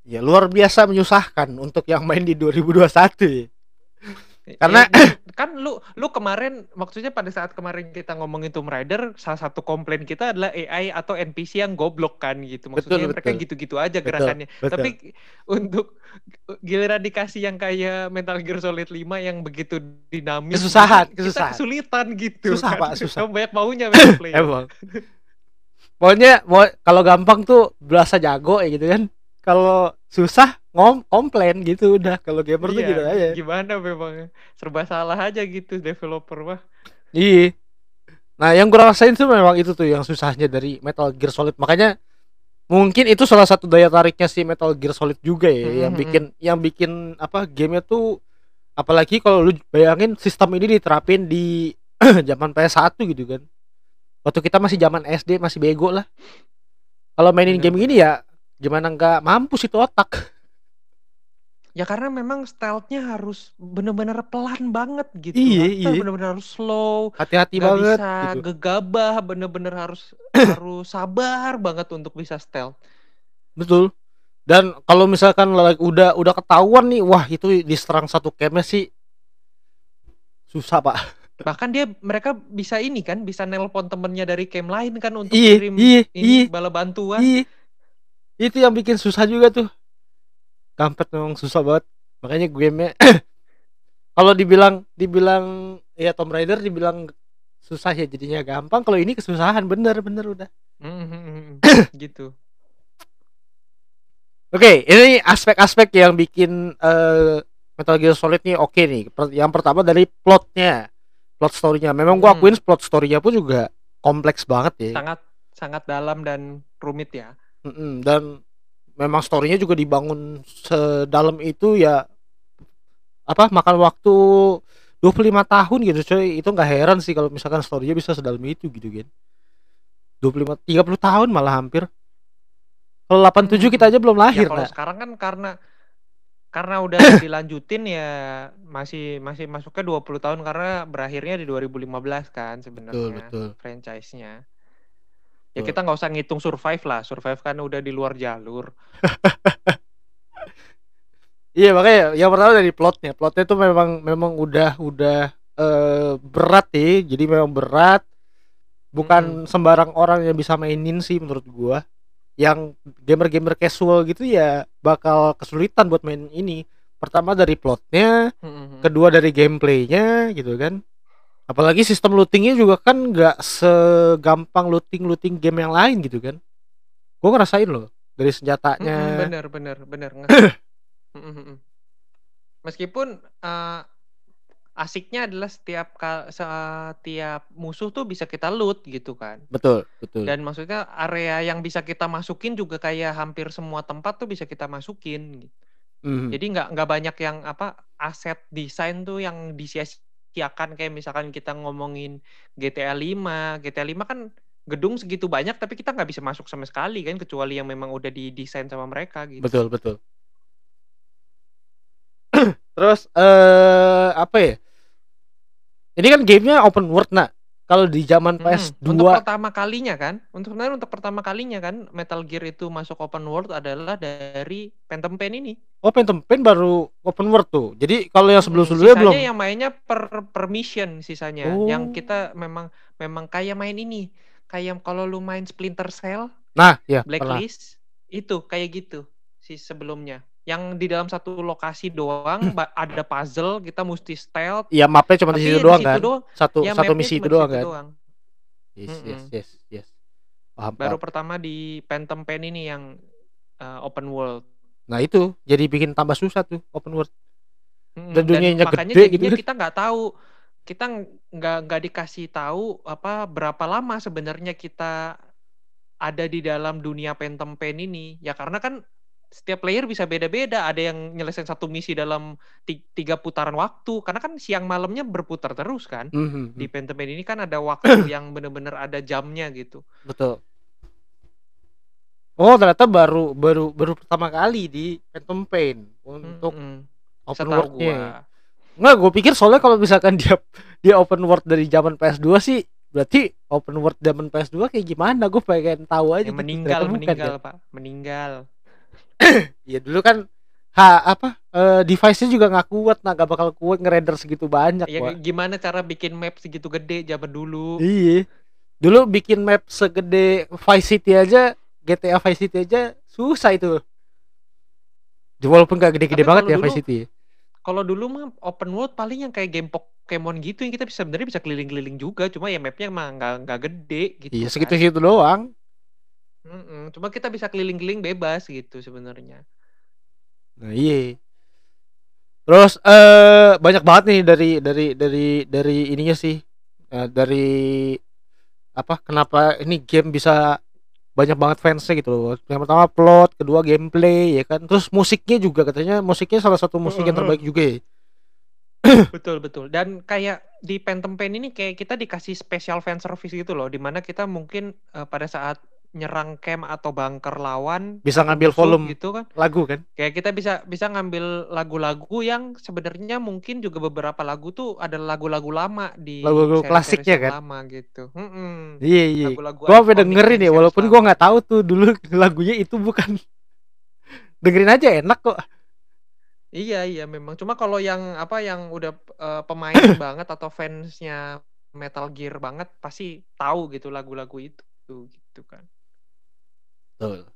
ya luar biasa menyusahkan untuk yang main di 2021 ya. Ya, Karena- ya, [coughs] kan lu lu kemarin maksudnya pada saat kemarin kita ngomongin Tomb Raider salah satu komplain kita adalah AI atau NPC yang goblok kan gitu. Maksudnya Betul, mereka gitu-gitu aja Betul, gerakannya. betul. Tapi untuk giliran dikasih yang kayak Metal Gear Solid 5 yang begitu dinamis Kesusahan, kesusahan. kita kesulitan gitu Susah, kan. Pak, susah. Kamu banyak maunya memang player. [laughs] Emang. Pokoknya mau kalau gampang tuh berasa jago ya gitu kan. Kalau susah ngom komplain gitu udah. Kalau gamer tuh Iya, gitu aja. Gimana memang serba salah aja gitu developer mah. Iya. Nah, yang gue rasain tuh memang itu tuh yang susahnya dari Metal Gear Solid. Makanya mungkin itu salah satu daya tariknya si Metal Gear Solid juga ya yang Mhm. bikin yang bikin apa gamenya tuh apalagi kalau lu bayangin sistem ini diterapin di [clears throat] zaman PS1 gitu kan. Waktu kita masih zaman SD masih bego lah. Kalau mainin Bener, game gini ya gimana nggak mampus itu otak. Ya karena memang stealth-nya harus bener-bener pelan banget gitu. Iya, Kita iya. bener-bener harus slow, Hati-hati banget bisa gitu. gegabah, bener-bener harus [coughs] harus sabar banget untuk bisa stealth. Betul. Dan kalau misalkan udah udah ketahuan nih, wah itu diserang satu campnya sih susah pak. Bahkan dia mereka bisa ini kan, bisa nelpon temennya dari camp lain kan untuk Iya, kirim iya, ini iya. bala bantuan. Iya. Itu yang bikin susah juga tuh. Kampret memang susah banget. Makanya gamenya [clears throat] kalau dibilang dibilang ya Tomb Raider dibilang susah ya jadinya gampang. Kalau ini kesusahan bener-bener udah. Mhm, gitu. [clears throat] Oke, ini aspek-aspek yang bikin eh, Metal Gear Solid nih oke nih. Per- Yang pertama dari plotnya, plot story-nya. Memang gua Hmm. akuin plot story-nya pun juga kompleks banget ya. Sangat sangat dalam dan rumit ya. Mm-mm, Dan memang story-nya juga dibangun sedalam itu ya apa makan waktu 25 tahun gitu coy. Itu nggak heran sih kalau misalkan story-nya bisa sedalam itu gitu kan. 25 30 tahun malah hampir. Kalau 87 kita aja belum Ya lahir, kalau Nak. sekarang kan karena karena udah [coughs] dilanjutin ya masih masih masuknya 20 tahun karena berakhirnya di 2015 kan sebenarnya franchise-nya. Ya Betul. kita nggak usah ngitung survive lah, survive kan udah di luar jalur. [laughs] Iya makanya yang pertama dari plotnya plotnya tuh memang memang udah udah eh berat ya jadi memang berat bukan sembarang orang yang bisa mainin sih menurut gua yang gamer-gamer casual gitu ya bakal kesulitan buat main ini. Pertama dari plotnya Mhm. kedua dari gameplaynya gitu kan. Apalagi sistem lootingnya juga kan nggak segampang looting looting game yang lain gitu kan. Gue ngerasain loh dari senjatanya. Bener bener bener nge [coughs] Mhm, mhm. Meskipun eh, asiknya adalah setiap setiap musuh tuh bisa kita loot gitu kan. betul betul Dan maksudnya area yang bisa kita masukin juga kayak hampir semua tempat tuh bisa kita masukin. gitu. Mhm. Jadi nggak nggak banyak yang apa aset desain tuh yang disia-siakan kayak misalkan kita ngomongin GTA 5. GTA 5 kan gedung segitu banyak tapi kita nggak bisa masuk sama sekali kan kecuali yang memang udah didesain sama mereka gitu. betul betul terus eh apa ya ini kan gamenya open world nak kalau di zaman Mhm. PS2 Untuk pertama kalinya kan, untuk sebenarnya untuk pertama kalinya kan Metal Gear itu masuk open world adalah dari Phantom Pain ini. oh Phantom Pain baru open world tuh jadi kalau yang sebelum-sebelumnya Sisanya belum yang mainnya per per mission sisanya. Oh. Yang kita memang memang kayak main ini. Kayak kalau lu main Splinter Cell, nah ya pernah Blacklist, itu kayak gitu si sebelumnya. Yang di dalam satu lokasi doang ba- ada puzzle, kita mesti stealth. ya mapnya cuma di situ doang kan doang. satu Ya, satu misi itu doang kan doang. yes yes yes yes paham Baru paham. pertama di Phantom Pain ini yang uh, open world. nah itu jadi bikin tambah susah tuh open world Dan dunianya makanya gede gitu. kita nggak tahu kita ng- nggak nggak dikasih tahu apa berapa lama sebenarnya kita ada di dalam dunia Phantom Pain ini ya karena kan setiap player bisa beda-beda ada yang nyelesain satu misi dalam ti- tiga putaran waktu karena kan siang malamnya berputar terus kan Mhm, di Phantom Pain ini kan ada waktu [coughs] yang bener-bener ada jamnya gitu betul oh ternyata baru baru baru pertama kali di Phantom Pain untuk Mm-mm. open Setahu worldnya gua. Enggak, gue pikir soalnya kalau misalkan [laughs] dia dia open world dari zaman PS2 sih berarti open world zaman PS2 kayak gimana? Gue pengen tahu aja. yang gitu. meninggal Ternyata bukan, meninggal kan? pak meninggal [coughs] Ya dulu kan ha apa eh, device-nya juga nggak kuat, nah gak bakal kuat ngerender segitu banyak. ya gimana cara bikin map segitu gede zaman dulu Iya. Dulu bikin map segede Vice City aja, GTA Vice City aja susah itu. Walaupun gak gede-gede banget ya Vice City. kalau dulu mah open world paling yang kayak game Pokemon gitu yang kita bisa sebenarnya bisa keliling-keliling juga cuma ya mapnya emang nggak nggak gede gitu Iya, kan. segitu-segitu doang. Mm-mm. cuma kita bisa keliling-keliling bebas gitu sebenarnya Nah, iya. Terus eh banyak banget nih dari dari dari dari ininya sih. Eh, dari apa kenapa ini game bisa banyak banget fansnya gitu loh. Yang pertama plot, kedua gameplay ya kan. Terus musiknya juga katanya musiknya salah satu musik yang Heeh. terbaik juga ya. [coughs] betul betul dan kayak di Phantom Pain ini kayak kita dikasih special fan service gitu loh di mana kita mungkin eh, pada saat nyerang camp atau bunker lawan Bisa ngambil volume. gitu kan Lagu kan? kayak kita bisa bisa ngambil lagu-lagu yang sebenarnya mungkin juga beberapa lagu tuh adalah lagu-lagu lama di Lagu-lagu klasiknya kan? lama gitu. Iya iya. Gua sampai ikonik dengerin ya walaupun gua nggak tahu tuh dulu [laughs] lagunya itu bukan dengerin aja enak kok. Iya iya memang. Cuma kalau yang apa yang udah eh, pemain [coughs] banget atau fansnya Metal Gear banget pasti tahu gitu lagu-lagu itu gitu kan. Betul.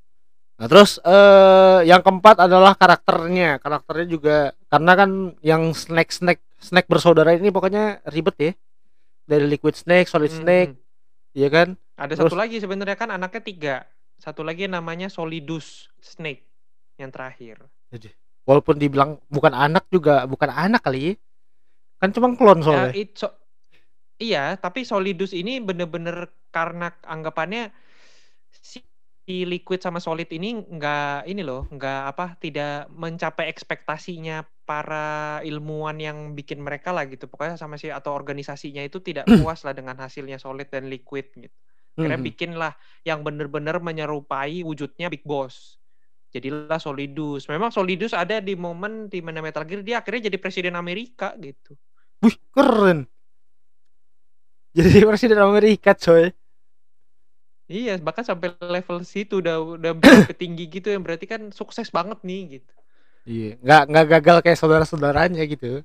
Nah, terus eh yang keempat adalah karakternya. Karakternya juga karena kan yang snack snack snack bersaudara ini pokoknya ribet ya. Dari Liquid Snake, Solid Hmm, Snake, hmm. ya kan? Ada Terus- satu lagi sebenarnya kan anaknya tiga. Satu lagi namanya Solidus Snake yang terakhir. Walaupun dibilang bukan anak juga bukan anak kali ya. Kan cuma klon Ya, soalnya. it- so- iya, tapi Solidus ini bener-bener karena anggapannya si si Liquid sama Solid ini nggak ini loh, nggak apa tidak mencapai ekspektasinya para ilmuwan yang bikin mereka lah gitu. Pokoknya sama si atau organisasinya itu tidak puas lah dengan hasilnya Solid dan Liquid gitu. Akhirnya Mhm. bikinlah yang bener-bener menyerupai wujudnya Big Boss. Jadilah Solidus. Memang Solidus ada di momen di mana Metal Gear dia akhirnya jadi presiden Amerika gitu. Wih, keren. Jadi presiden Amerika, coy. Iya, bahkan sampai level situ udah udah [coughs] tinggi gitu yang berarti kan sukses banget nih gitu. Iya, nggak nggak gagal kayak saudara-saudaranya gitu.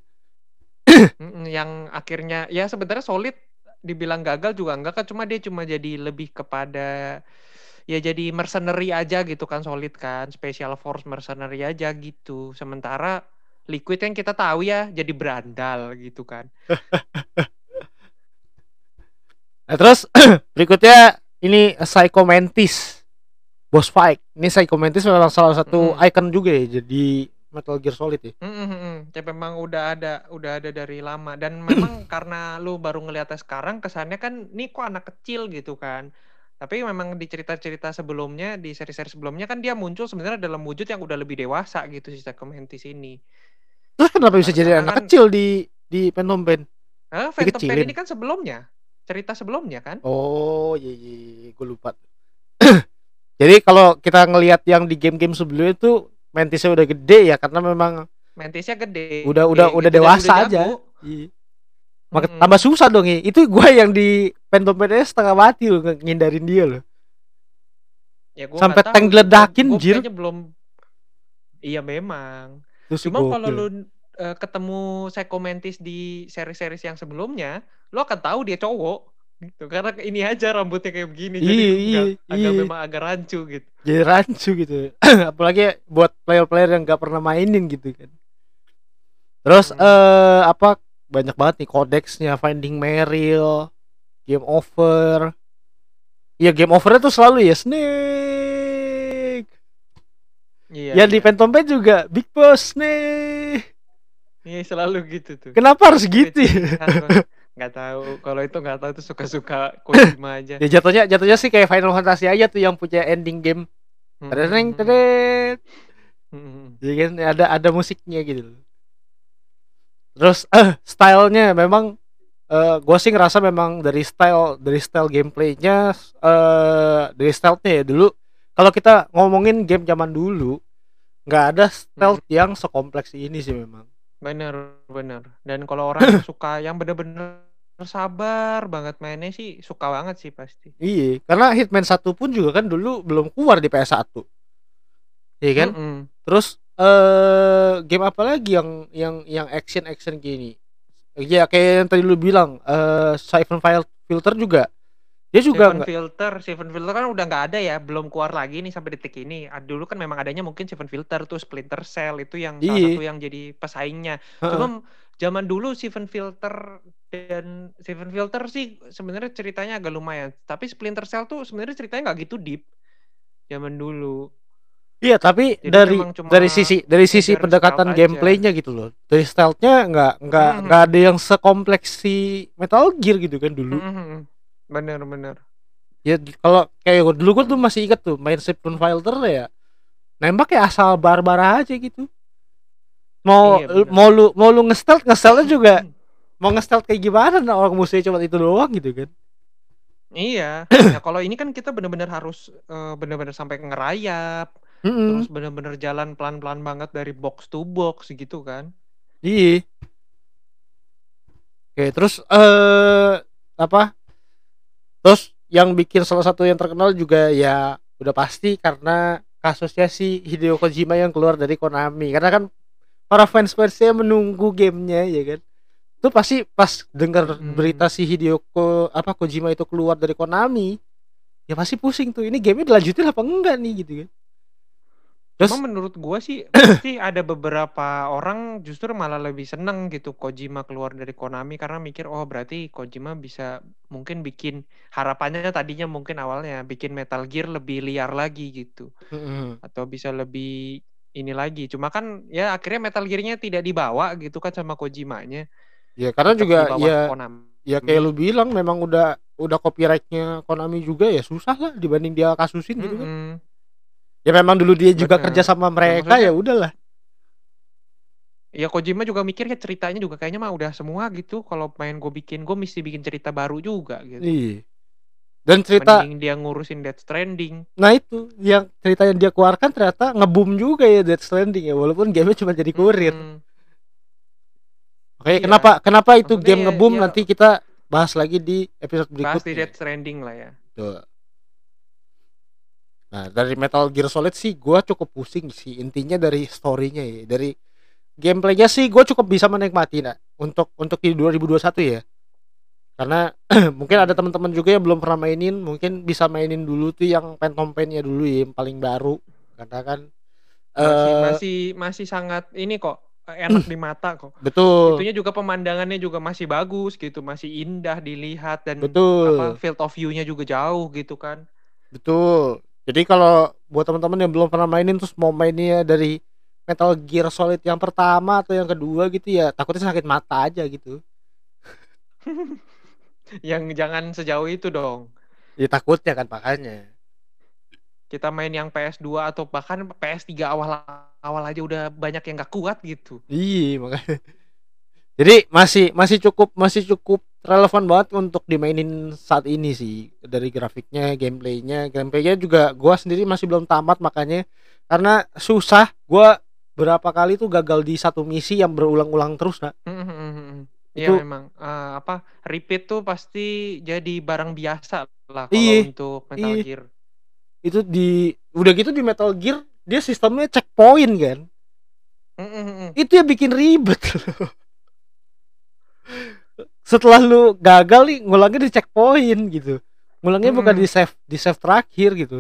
[coughs] Yang akhirnya ya sebenarnya solid dibilang gagal juga enggak kan cuma dia cuma jadi lebih kepada ya jadi mercenary aja gitu kan solid kan special force mercenary aja gitu sementara liquid yang kita tahu ya jadi berandal gitu kan [coughs] Nah, terus berikutnya ini Psycho Mantis. Boss fight. Ini Psycho Mantis memang salah satu Mm. icon juga ya jadi Metal Gear Solid ya. Mm-mm, ya memang udah ada udah ada dari lama dan memang [clears throat] karena lu baru ngeliatnya sekarang kesannya kan nih kok anak kecil gitu kan tapi memang di cerita-cerita sebelumnya di seri-seri sebelumnya kan dia muncul sebenarnya dalam wujud yang udah lebih dewasa gitu si Psycho Mantis ini Terus kenapa bisa Nah, jadi anak kan- kecil di di Phantom Pain? Nah, Phantom Pain Dikecilin. ini kan sebelumnya cerita sebelumnya kan Oh, iya iya, iya. gue lupa. [coughs] jadi kalau kita ngelihat yang di game-game sebelumnya itu Mantisnya udah gede ya karena memang Mantisnya gede Udah- udah- Gede udah gitu, dewasa aja. jago. iya. Maka Mm-mm. tambah susah dong ya. Itu gue yang di aja setengah mati loh ngindarin dia loh. Ya, gua Sampai tank gua jir. belum iya memang Terus Cuma kalau lu eh, ketemu Psycho Mantis di seri-seri yang sebelumnya, lu akan tahu dia cowok gitu. Karena ini aja rambutnya kayak begini jadi Iya, nggak- iya, agak iya. memang agak rancu gitu. jadi rancu gitu [clears throat] apalagi buat player-player yang gak pernah mainin gitu kan terus Hmm. eh apa banyak banget nih kodeksnya Finding Meryl Game Over Iya game overnya tuh selalu ya Snake Iya. Ya di iya. Phantom Pain juga Big Boss Snake Iya, selalu gitu tuh. Kenapa harus gitu ya? Nggak tahu. Kalau itu nggak tahu itu suka-suka Kojima aja. Ya jatuhnya jatuhnya sih kayak Final Fantasy aja tuh yang punya ending game Hmm, Tereng hmm, hmm, hmm. Jadi kan ada ada musiknya gitu. Terus eh stylenya memang eh gue sih ngerasa memang dari style dari style gameplaynya eh dari stealthnya ya dulu kalau kita ngomongin game zaman dulu nggak ada stealth yang sekompleks ini sih memang. Bener, bener. Dan kalau orang [clears throat] suka yang bener-bener sabar banget mainnya sih suka banget sih pasti. Iya, karena Hitman 1 pun juga kan dulu belum keluar di PS1. Iya kan? Mm-mm. Terus eh game apa lagi yang yang yang action action gini? Ya kayak yang tadi lu bilang eh Siphon File Filter juga. Dia juga Seven nggak Filter, Seven Filter kan udah nggak ada ya, belum keluar lagi nih sampai detik ini. Ah, Dulu kan memang adanya mungkin Seven Filter tuh Splinter Cell itu yang salah Iya. satu yang jadi pesaingnya. Heeh. Cuma zaman dulu Seven Filter dan Seven Filter sih sebenarnya ceritanya agak lumayan. Tapi Splinter Cell tuh sebenarnya ceritanya nggak gitu deep. Zaman dulu. Iya, tapi Jadi dari dari sisi dari sisi pendekatan aja. gameplaynya gitu loh. Dari stealthnya nggak nggak Mhm. nggak ada yang sekompleks si Metal Gear gitu kan dulu. Mhm. Bener-bener. Ya kalau kayak dulu gua tuh masih inget tuh main Siphon Filter ya. Nembak ya asal barbar aja gitu. Mau Iya, bener. mau lu mau lu nge-stealth nge-stealthnya [laughs] juga mau nge-stealth kayak gimana nah orang musuhnya cuma itu doang gitu kan. Iya. [clears throat] Nah, kalau ini kan kita bener-bener harus eh, bener-bener sampai ngerayap, Mm-mm. terus bener-bener jalan pelan-pelan banget dari box to box gitu kan. Iya. Oke, terus eh apa? Terus yang bikin salah satu yang terkenal juga ya udah pasti karena kasusnya si Hideo Kojima yang keluar dari Konami. Karena kan para fans fansnya menunggu gamenya ya kan. Itu pasti pas dengar Hmm. berita si Hideo Ko, apa Kojima itu keluar dari Konami, ya pasti pusing tuh. Ini gamenya dilanjutin apa enggak nih gitu kan. Terus Cuma menurut gua sih [clears throat] pasti ada beberapa orang justru malah lebih seneng gitu Kojima keluar dari Konami karena mikir oh berarti Kojima bisa mungkin bikin harapannya tadinya mungkin awalnya bikin Metal Gear lebih liar lagi gitu atau bisa lebih ini lagi. Cuma kan ya akhirnya Metal Gear-nya tidak dibawa gitu kan sama Kojimanya. ya karena tetap juga ya Konami. ya kayak lu bilang memang udah udah copyrightnya Konami juga ya susah lah dibanding dia kasusin gitu kan. Ya memang dulu dia juga Bener. kerja sama mereka ya udahlah Ya Kojima juga mikirnya ceritanya juga kayaknya mah udah semua gitu. Kalau main gue bikin, gue mesti bikin cerita baru juga gitu. iya dan cerita Mending dia ngurusin Death Stranding. nah itu yang cerita yang dia keluarkan ternyata ngebum juga ya Death Stranding ya walaupun gamenya cuma jadi kurir Mm-mm. oke Iya. kenapa kenapa itu Maksudnya game ya- ngebum ya- nanti kita bahas lagi di episode Bahas di berikutnya Death Stranding lah ya. Tuh. Nah, dari Metal Gear Solid sih gua cukup pusing sih intinya dari storynya ya, dari gameplaynya sih gue cukup bisa menikmati nah untuk untuk di 2021 ya. Karena [clears throat] mungkin ada teman-teman juga yang belum pernah mainin mungkin bisa mainin dulu tuh yang Phantom Pain-nya dulu ya yang paling baru. Karena kan Masih eh masih masih sangat ini kok enak [clears throat] di mata kok. betul. Itunya juga pemandangannya juga masih bagus gitu, masih indah dilihat dan apa betul field of view-nya juga jauh gitu kan. betul jadi kalau buat teman-teman yang belum pernah mainin terus mau mainnya dari Metal Gear Solid yang pertama atau yang kedua gitu ya takutnya sakit mata aja gitu [laughs] Yang jangan sejauh itu dong. ya takutnya kan makanya Kita main yang PS2 atau bahkan PS3 awal-awal aja udah banyak yang gak kuat gitu. Iya makanya. Jadi masih masih cukup masih cukup relevan banget untuk dimainin saat ini sih dari grafiknya, gameplaynya, gameplaynya juga gua sendiri masih belum tamat makanya karena susah. Gua berapa kali tuh gagal di satu misi yang berulang-ulang terus nak. Mhm. Iya Itu memang eh, apa repeat tuh pasti jadi barang biasa lah kalau iya untuk Metal iya Gear. itu di udah gitu di Metal Gear dia sistemnya checkpoint kan. Mhm, mhm. Itu yang bikin ribet loh. [laughs] Setelah lu gagal nih ngulangnya di checkpoint gitu. Ngulangnya bukan di save di save terakhir gitu.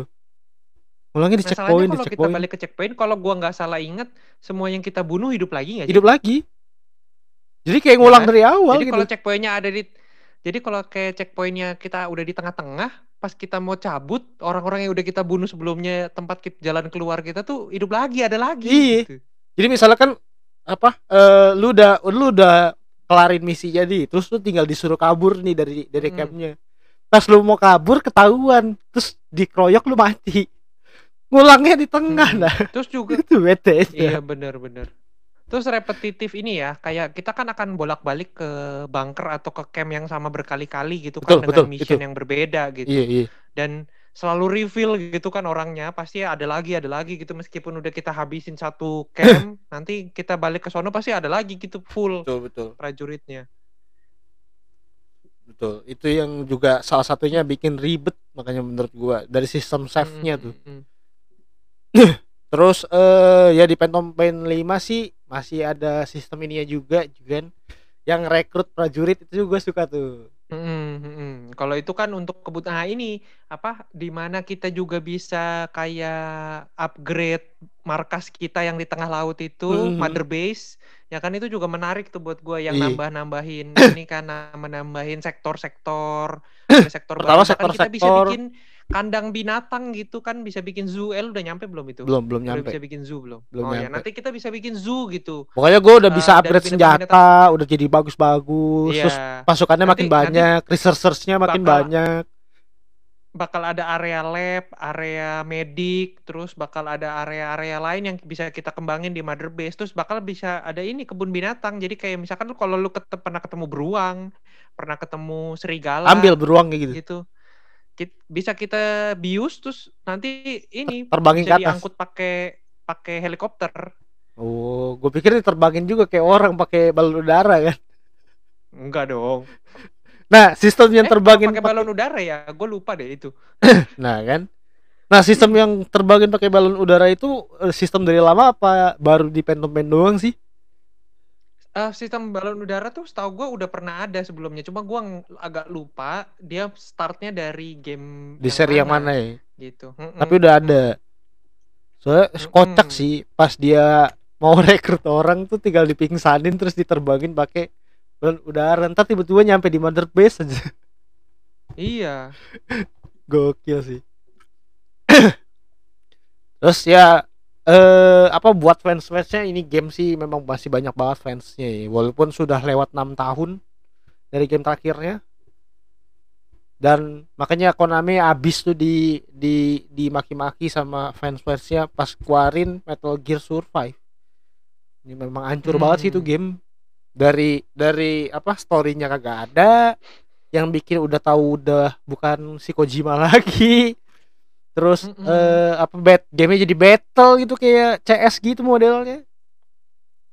Ngulangnya di Masalahnya checkpoint, di kalau kita checkpoint. balik ke checkpoint, kalau gua nggak salah inget, semua yang kita bunuh hidup lagi nggak? Hidup lagi. Jadi kayak Ya ngulang kan? dari awal Jadi gitu. kalau checkpointnya ada di, jadi kalau kayak checkpointnya kita udah di tengah-tengah, pas kita mau cabut, orang-orang yang udah kita bunuh sebelumnya tempat kita, jalan keluar kita tuh hidup lagi, ada lagi Iya. gitu. Jadi misalkan apa? eh lu udah lu udah kelarin misi jadi, terus lu tinggal disuruh kabur nih dari dari Mhm. campnya. Pas lu mau kabur ketahuan, terus dikeroyok lu mati. Ngulangnya di tengah Mhm. nah. Terus juga, Itu bete iya bener-bener. Terus repetitif ini ya, kayak kita kan akan bolak-balik ke bunker atau ke camp yang sama berkali-kali gitu Betul, kan betul, dengan mission itu. yang berbeda gitu. Iya, iya. Dan selalu refill gitu kan orangnya, pasti ada lagi, ada lagi gitu meskipun udah kita habisin satu camp, [clears throat] nanti kita balik ke sono pasti ada lagi gitu full Betul, betul. prajuritnya. Betul. Itu yang juga salah satunya bikin ribet makanya menurut gua dari sistem save-nya tuh. Mhm, mhm. [clears throat] Terus eh ya di Phantom Pain 5 sih masih ada sistem ininya juga juga yang rekrut prajurit itu juga suka tuh. Mhm, mhm. Kalau itu kan untuk kebutuhan nah ini apa di mana kita juga bisa kayak upgrade markas kita yang di tengah laut itu, mhm. mother base. Ya kan itu juga menarik tuh buat gua yang Iya. nambah-nambahin ini kan nambah-nambahin sektor-sektor, ada sektor baru. Pertama Bahkan kita bisa bikin kandang binatang gitu kan, bisa bikin zoo. Eh, lu udah nyampe belum itu? belum belum Udah nyampe. bisa bikin zoo belum? Belum Oh ya, nanti kita bisa bikin zoo gitu. Pokoknya gue udah bisa Eh, dari upgrade binatang-binatang. senjata, udah jadi bagus-bagus. Terus Iya. pasukannya Nanti makin banyak, researchersnya makin bakal banyak. bakal ada area lab, area medik, terus bakal ada area-area lain yang bisa kita kembangin di mother base. Terus bakal bisa ada ini kebun binatang. Jadi kayak misalkan lu kalau lu ket- pernah ketemu beruang, pernah ketemu serigala Ambil beruang kayak gitu. gitu. Kit- bisa kita bius terus nanti ini Terbangin bisa ke atas. diangkut pakai pakai helikopter. Oh, gue pikir diterbangin juga kayak orang pakai balon udara kan. Enggak dong. Nah, sistem yang Eh, terbangin pakai balon udara ya? Gue lupa deh itu. [laughs] Nah, kan. Nah, sistem yang terbangin pakai balon udara itu eh, sistem dari lama apa baru di Phantom Pain doang sih? Eh, sistem balon udara tuh setahu gue udah pernah ada sebelumnya. Cuma gue agak lupa dia startnya dari game Di seri yang mana ya? gitu. Mm-mm. Tapi udah ada. Soalnya kocak Mm-mm. sih pas dia mau [laughs] rekrut orang tuh tinggal dipingsanin terus diterbangin pakai balon udara. Ntar tiba-tiba nyampe di mother base aja. [laughs] Iya. Gokil sih. [coughs] Terus ya eh apa buat fans-fansnya ini game sih memang masih banyak banget fansnya ya. Walaupun sudah lewat enam tahun dari game terakhirnya. Dan makanya Konami abis tuh di di dimaki-maki sama fans-fansnya pas keluarin Metal Gear Survive. Ini memang hancur banget sih itu Hmm. game. Dari dari apa storynya kagak ada, yang bikin udah tahu udah bukan si Kojima [laughs] lagi terus Mm-mm. eh apa bet gamenya jadi battle gitu kayak CS gitu modelnya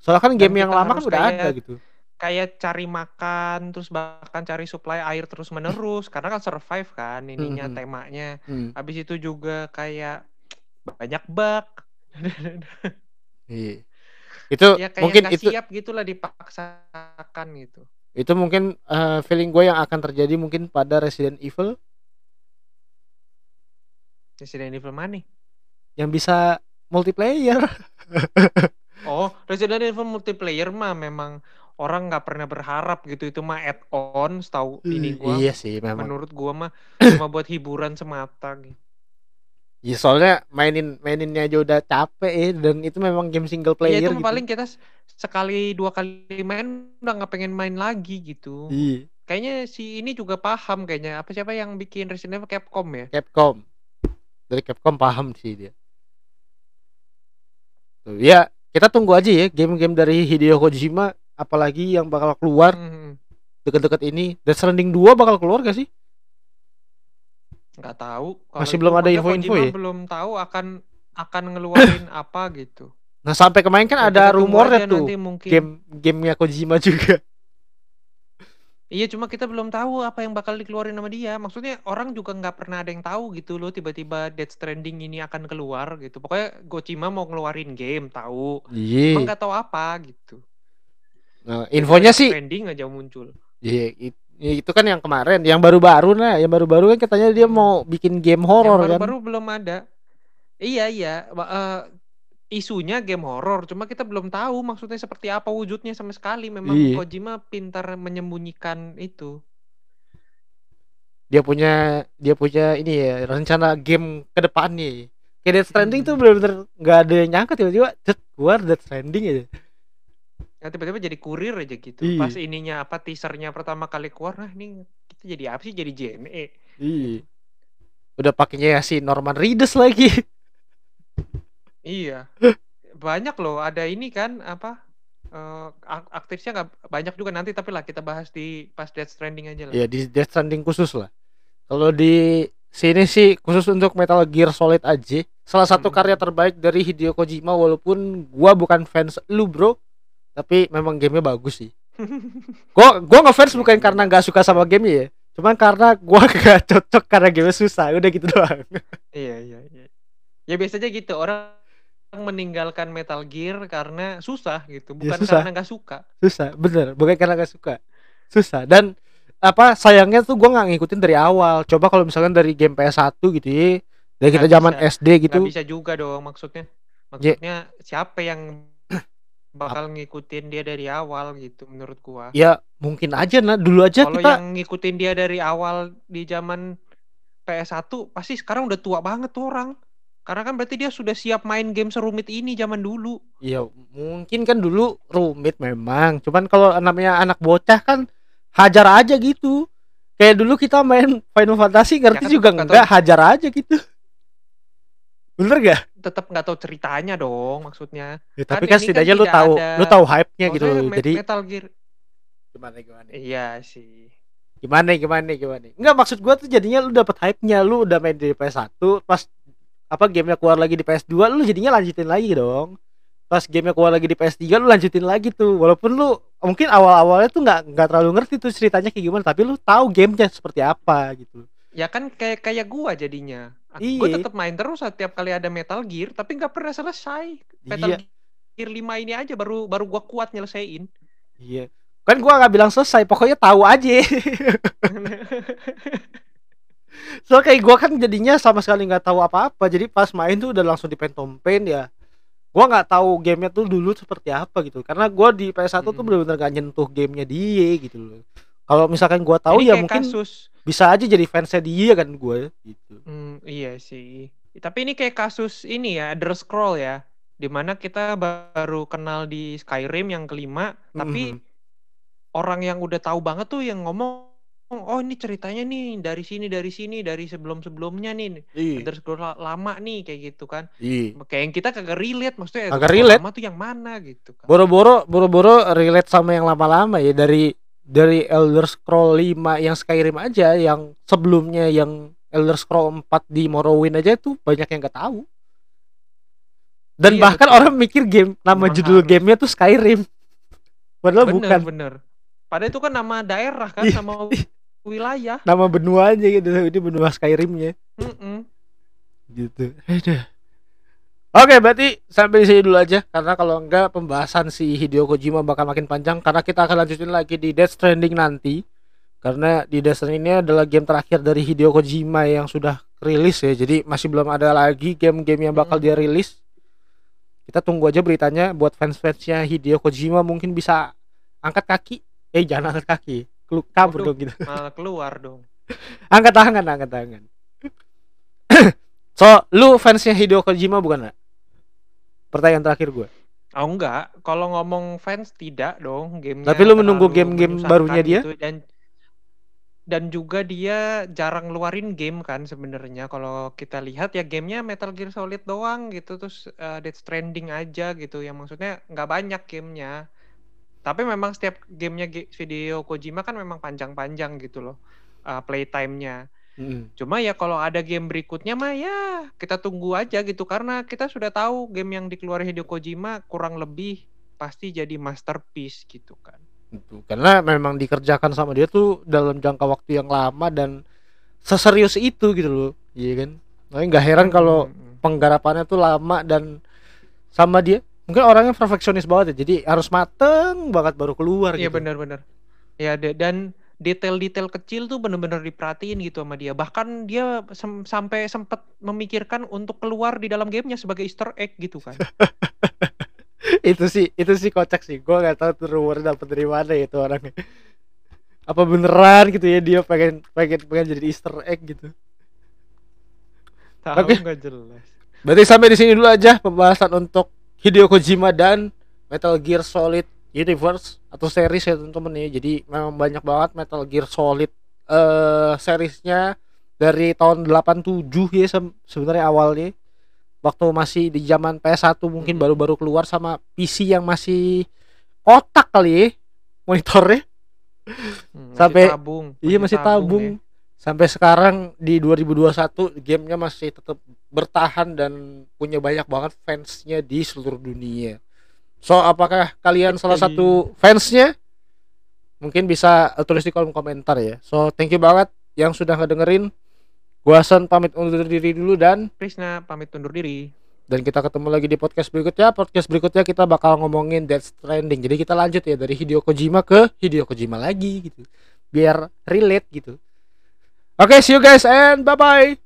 soalnya kan Dan game yang lama kan udah kayak- ada gitu Kayak cari makan terus bahkan cari supply air terus menerus karena kan survive kan ininya Mhm. temanya. Hmm, Habis itu juga kayak banyak bug. [laughs] iya. Itu Ya kayak mungkin itu siap gitulah dipaksakan gitu. itu mungkin eh, feeling gue yang akan terjadi mungkin pada Resident Evil Resident Evil mana? nih? yang bisa multiplayer. [laughs] Oh, Resident Evil multiplayer mah memang orang nggak pernah berharap gitu itu mah add-on setahu ini gua. Iya sih memang. Menurut gua mah [coughs] cuma buat hiburan semata gitu. Ya, soalnya mainin maininnya aja udah capek ya dan itu memang game single player Iya itu gitu. paling kita sekali dua kali main udah nggak pengen main lagi gitu. Iya, Kayaknya si ini juga paham kayaknya. Apa siapa yang bikin Resident Evil Capcom ya? Capcom. Dari Capcom paham sih dia. Tuh, ya, kita tunggu aja ya game-game dari Hideo Kojima apalagi yang bakal keluar Hmm, deket-deket ini. Death Stranding 2 bakal keluar gak sih? nggak tahu. Kalau Masih belum ada info-info ya? Belum tahu akan akan ngeluarin [coughs] apa gitu. Nah, sampai kemarin kan Ya, ada rumornya tuh mungkin. game-gamenya Kojima juga. Iya cuma kita belum tahu apa yang bakal dikeluarin sama dia. Maksudnya orang juga nggak pernah ada yang tahu gitu loh tiba-tiba Death Stranding ini akan keluar gitu. Pokoknya Gojima mau ngeluarin game tahu. Cuma Iya. nggak tahu apa gitu. Nah, infonya Death sih Stranding aja muncul. Iya, it- ya itu kan yang kemarin, yang baru-baru nah, yang baru-baru kan katanya dia mau bikin game horor kan. baru-baru belum ada. Iya iya. Eh, isunya game horor. Cuma kita belum tahu maksudnya seperti apa wujudnya sama sekali. Memang Iya. Kojima pintar menyembunyikan itu. Dia punya dia punya ini ya, rencana game ke depannya. Kayak Death Stranding Hmm. tuh bener-bener nggak ada yang nyangka tiba-tiba cet keluar Death Stranding aja. Ya tiba-tiba jadi kurir aja gitu. Iya. Pas ininya apa teasernya pertama kali keluar, nah ini kita jadi apa sih? Jadi JNE. Iya. Udah pakainya ya si Norman Reedus lagi. [laughs] Iya. Banyak loh, ada ini kan apa? eh, ak- aktifnya nggak banyak juga nanti tapi lah kita bahas di pas Death Stranding aja lah. ya di Death Stranding khusus lah. Kalau di sini sih khusus untuk Metal Gear Solid aja. Salah satu Hmm. karya terbaik dari Hideo Kojima walaupun gua bukan fans lu, Bro. Tapi memang gamenya bagus sih. [laughs] Gua gua ngefans bukan karena nggak suka sama gamenya ya. Cuman karena gua [laughs] gak cocok karena gamenya susah. Udah gitu doang. Iya iya iya. Ya biasanya gitu orang meninggalkan Metal Gear karena susah gitu, bukan Ya, susah. karena nggak suka. Susah, bener. Bukan karena gak suka. Susah. Dan apa sayangnya tuh gua nggak ngikutin dari awal. Coba kalau misalkan dari game PS1 gitu ya. Dari kita Nggak zaman. SD gitu. Nggak bisa juga dong maksudnya. Maksudnya siapa yang bakal ngikutin dia dari awal gitu menurut gua. Ya mungkin aja nah dulu aja Kalau kita yang ngikutin dia dari awal di zaman PS1 pasti sekarang udah tua banget tuh orang. Karena kan berarti dia sudah siap main game serumit ini zaman dulu. Ya mungkin kan dulu rumit memang. Cuman kalau namanya anak bocah kan hajar aja gitu. Kayak dulu kita main Final Fantasy ngerti kan juga nggak enggak tahu. hajar aja gitu. Bener gak? Tetap nggak tahu ceritanya dong maksudnya. Ya, tapi Kan kan ini setidaknya kan lu tahu ada- lu tahu hype-nya gitu. Jadi Metal Gear gimana gimana? iya sih. Gimana gimana gimana? Enggak maksud gua tuh jadinya lu dapet hype-nya, lu udah main di PS1, pas apa gamenya keluar lagi di PS2, lu jadinya lanjutin lagi dong. Pas gamenya keluar lagi di PS3 lu lanjutin lagi tuh. Walaupun lu mungkin awal-awalnya tuh nggak nggak terlalu ngerti tuh ceritanya kayak gimana, tapi lu tahu gamenya seperti apa gitu. Ya kan kayak kayak gua jadinya. Iya. Gue tetap main terus setiap kali ada Metal Gear tapi nggak pernah selesai. Metal Iya. Gear 5 ini aja baru baru gua kuat nyelesain. Iya. Kan gua nggak bilang selesai, pokoknya tahu aja. [laughs] so kayak gua kan jadinya sama sekali nggak tahu apa-apa. Jadi pas main tuh udah langsung dipentompen ya. Gua nggak tahu gamenya tuh dulu seperti apa gitu. Karena gua di PS1 tuh Mm. bener-bener gak nyentuh gamenya dia gitu loh. Kalau misalkan gua tahu ya mungkin kasus bisa aja jadi fansnya dia kan gue gitu. Hmm, iya sih. Tapi ini kayak kasus ini ya, Elder Scroll ya. Di mana kita baru kenal di Skyrim yang kelima, tapi Mhm. orang yang udah tahu banget tuh yang ngomong, oh ini ceritanya nih dari sini, dari sini, dari sebelum-sebelumnya nih. Iya. Elder Scroll la- lama nih kayak gitu kan. Iya. Kayak yang kita kagak relate, maksudnya Elder Kagak relate. lama tuh yang mana gitu kan. Boro-boro boro-boro relate sama yang lama-lama ya dari dari Elder Scroll 5 yang Skyrim aja yang sebelumnya yang Elder Scroll 4 di Morrowind aja tuh banyak yang nggak tahu. Dan Iya, bahkan betul. orang mikir game nama Memang judul harus. gamenya tuh Skyrim. [laughs] Padahal bener, bukan bener. Padahal itu kan nama daerah kan, Iya. sama [laughs] wilayah. nama benua aja gitu. Ini benua Skyrimnya Mm-mm. gitu. Aduh. Oke, berarti sampai di sini dulu aja karena kalau enggak pembahasan si Hideo Kojima bakal makin panjang karena kita akan lanjutin lagi di Death Stranding nanti. Karena di Death Stranding ini adalah game terakhir dari Hideo Kojima yang sudah rilis ya. Jadi masih belum ada lagi game-game yang bakal dia rilis. Kita tunggu aja beritanya buat fans-fansnya Hideo Kojima mungkin bisa angkat kaki. Eh jangan angkat kaki. Kelu- Kabur Waduh. dong gitu. Malah keluar dong. [laughs] angkat tangan, angkat tangan. [coughs] so, lu fansnya Hideo Kojima bukan nak? Pertanyaan terakhir gue. Oh enggak, kalau ngomong fans tidak dong gamenya. Tapi lu menunggu game-game barunya dia? gitu, dan dan juga dia jarang ngeluarin game kan sebenarnya kalau kita lihat ya gamenya Metal Gear Solid doang gitu terus uh, Death Stranding aja gitu yang maksudnya nggak banyak gamenya tapi memang setiap gamenya video Kojima kan memang panjang-panjang gitu loh uh, playtime-nya Mm. Cuma ya kalau ada game berikutnya mah ya kita tunggu aja gitu karena kita sudah tahu game yang dikeluarin Hideo Kojima kurang lebih pasti jadi masterpiece gitu kan. Gitu. Karena memang dikerjakan sama dia tuh dalam jangka waktu yang lama dan seserius itu gitu loh. Iya kan? Makanya nggak heran kalau penggarapannya tuh lama dan sama dia mungkin orangnya perfeksionis banget ya. Jadi harus mateng banget baru keluar Iya gitu. benar-benar. Ya de- dan detail-detail kecil tuh benar-benar diperhatiin gitu sama dia. Bahkan dia sem- sampai sempat memikirkan untuk keluar di dalam gamenya sebagai Easter egg gitu kan. [laughs] itu sih itu sih kocak sih. Gua nggak tahu tuh rumor dapet dari mana itu orangnya. Apa beneran gitu ya dia pengen pengen pengen jadi Easter egg gitu. Tahu nggak jelas. Berarti sampai di sini dulu aja pembahasan untuk Hideo Kojima dan Metal Gear Solid Universe atau series ya teman-teman ya. Jadi memang banyak banget Metal Gear Solid eh seriesnya dari tahun 87 ya se- sebenarnya awalnya waktu masih di zaman PS1 mungkin Mm-mm. baru-baru keluar sama PC yang masih kotak kali ya monitornya Hmm, Sampai- tabung. iya masih tabung ya. Sampai sekarang di 2021 gamenya masih tetap bertahan dan punya banyak banget fansnya di seluruh dunia. So apakah kalian salah satu fansnya? Mungkin bisa tulis di kolom komentar ya. So thank you banget yang sudah ngedengerin. Gua Hasan pamit undur diri dulu dan Krisna pamit undur diri. dan kita ketemu lagi di podcast berikutnya. Podcast berikutnya kita bakal ngomongin Death Stranding. Jadi kita lanjut ya dari Hideo Kojima ke Hideo Kojima lagi gitu. Biar relate gitu. Okay, see you guys and bye-bye.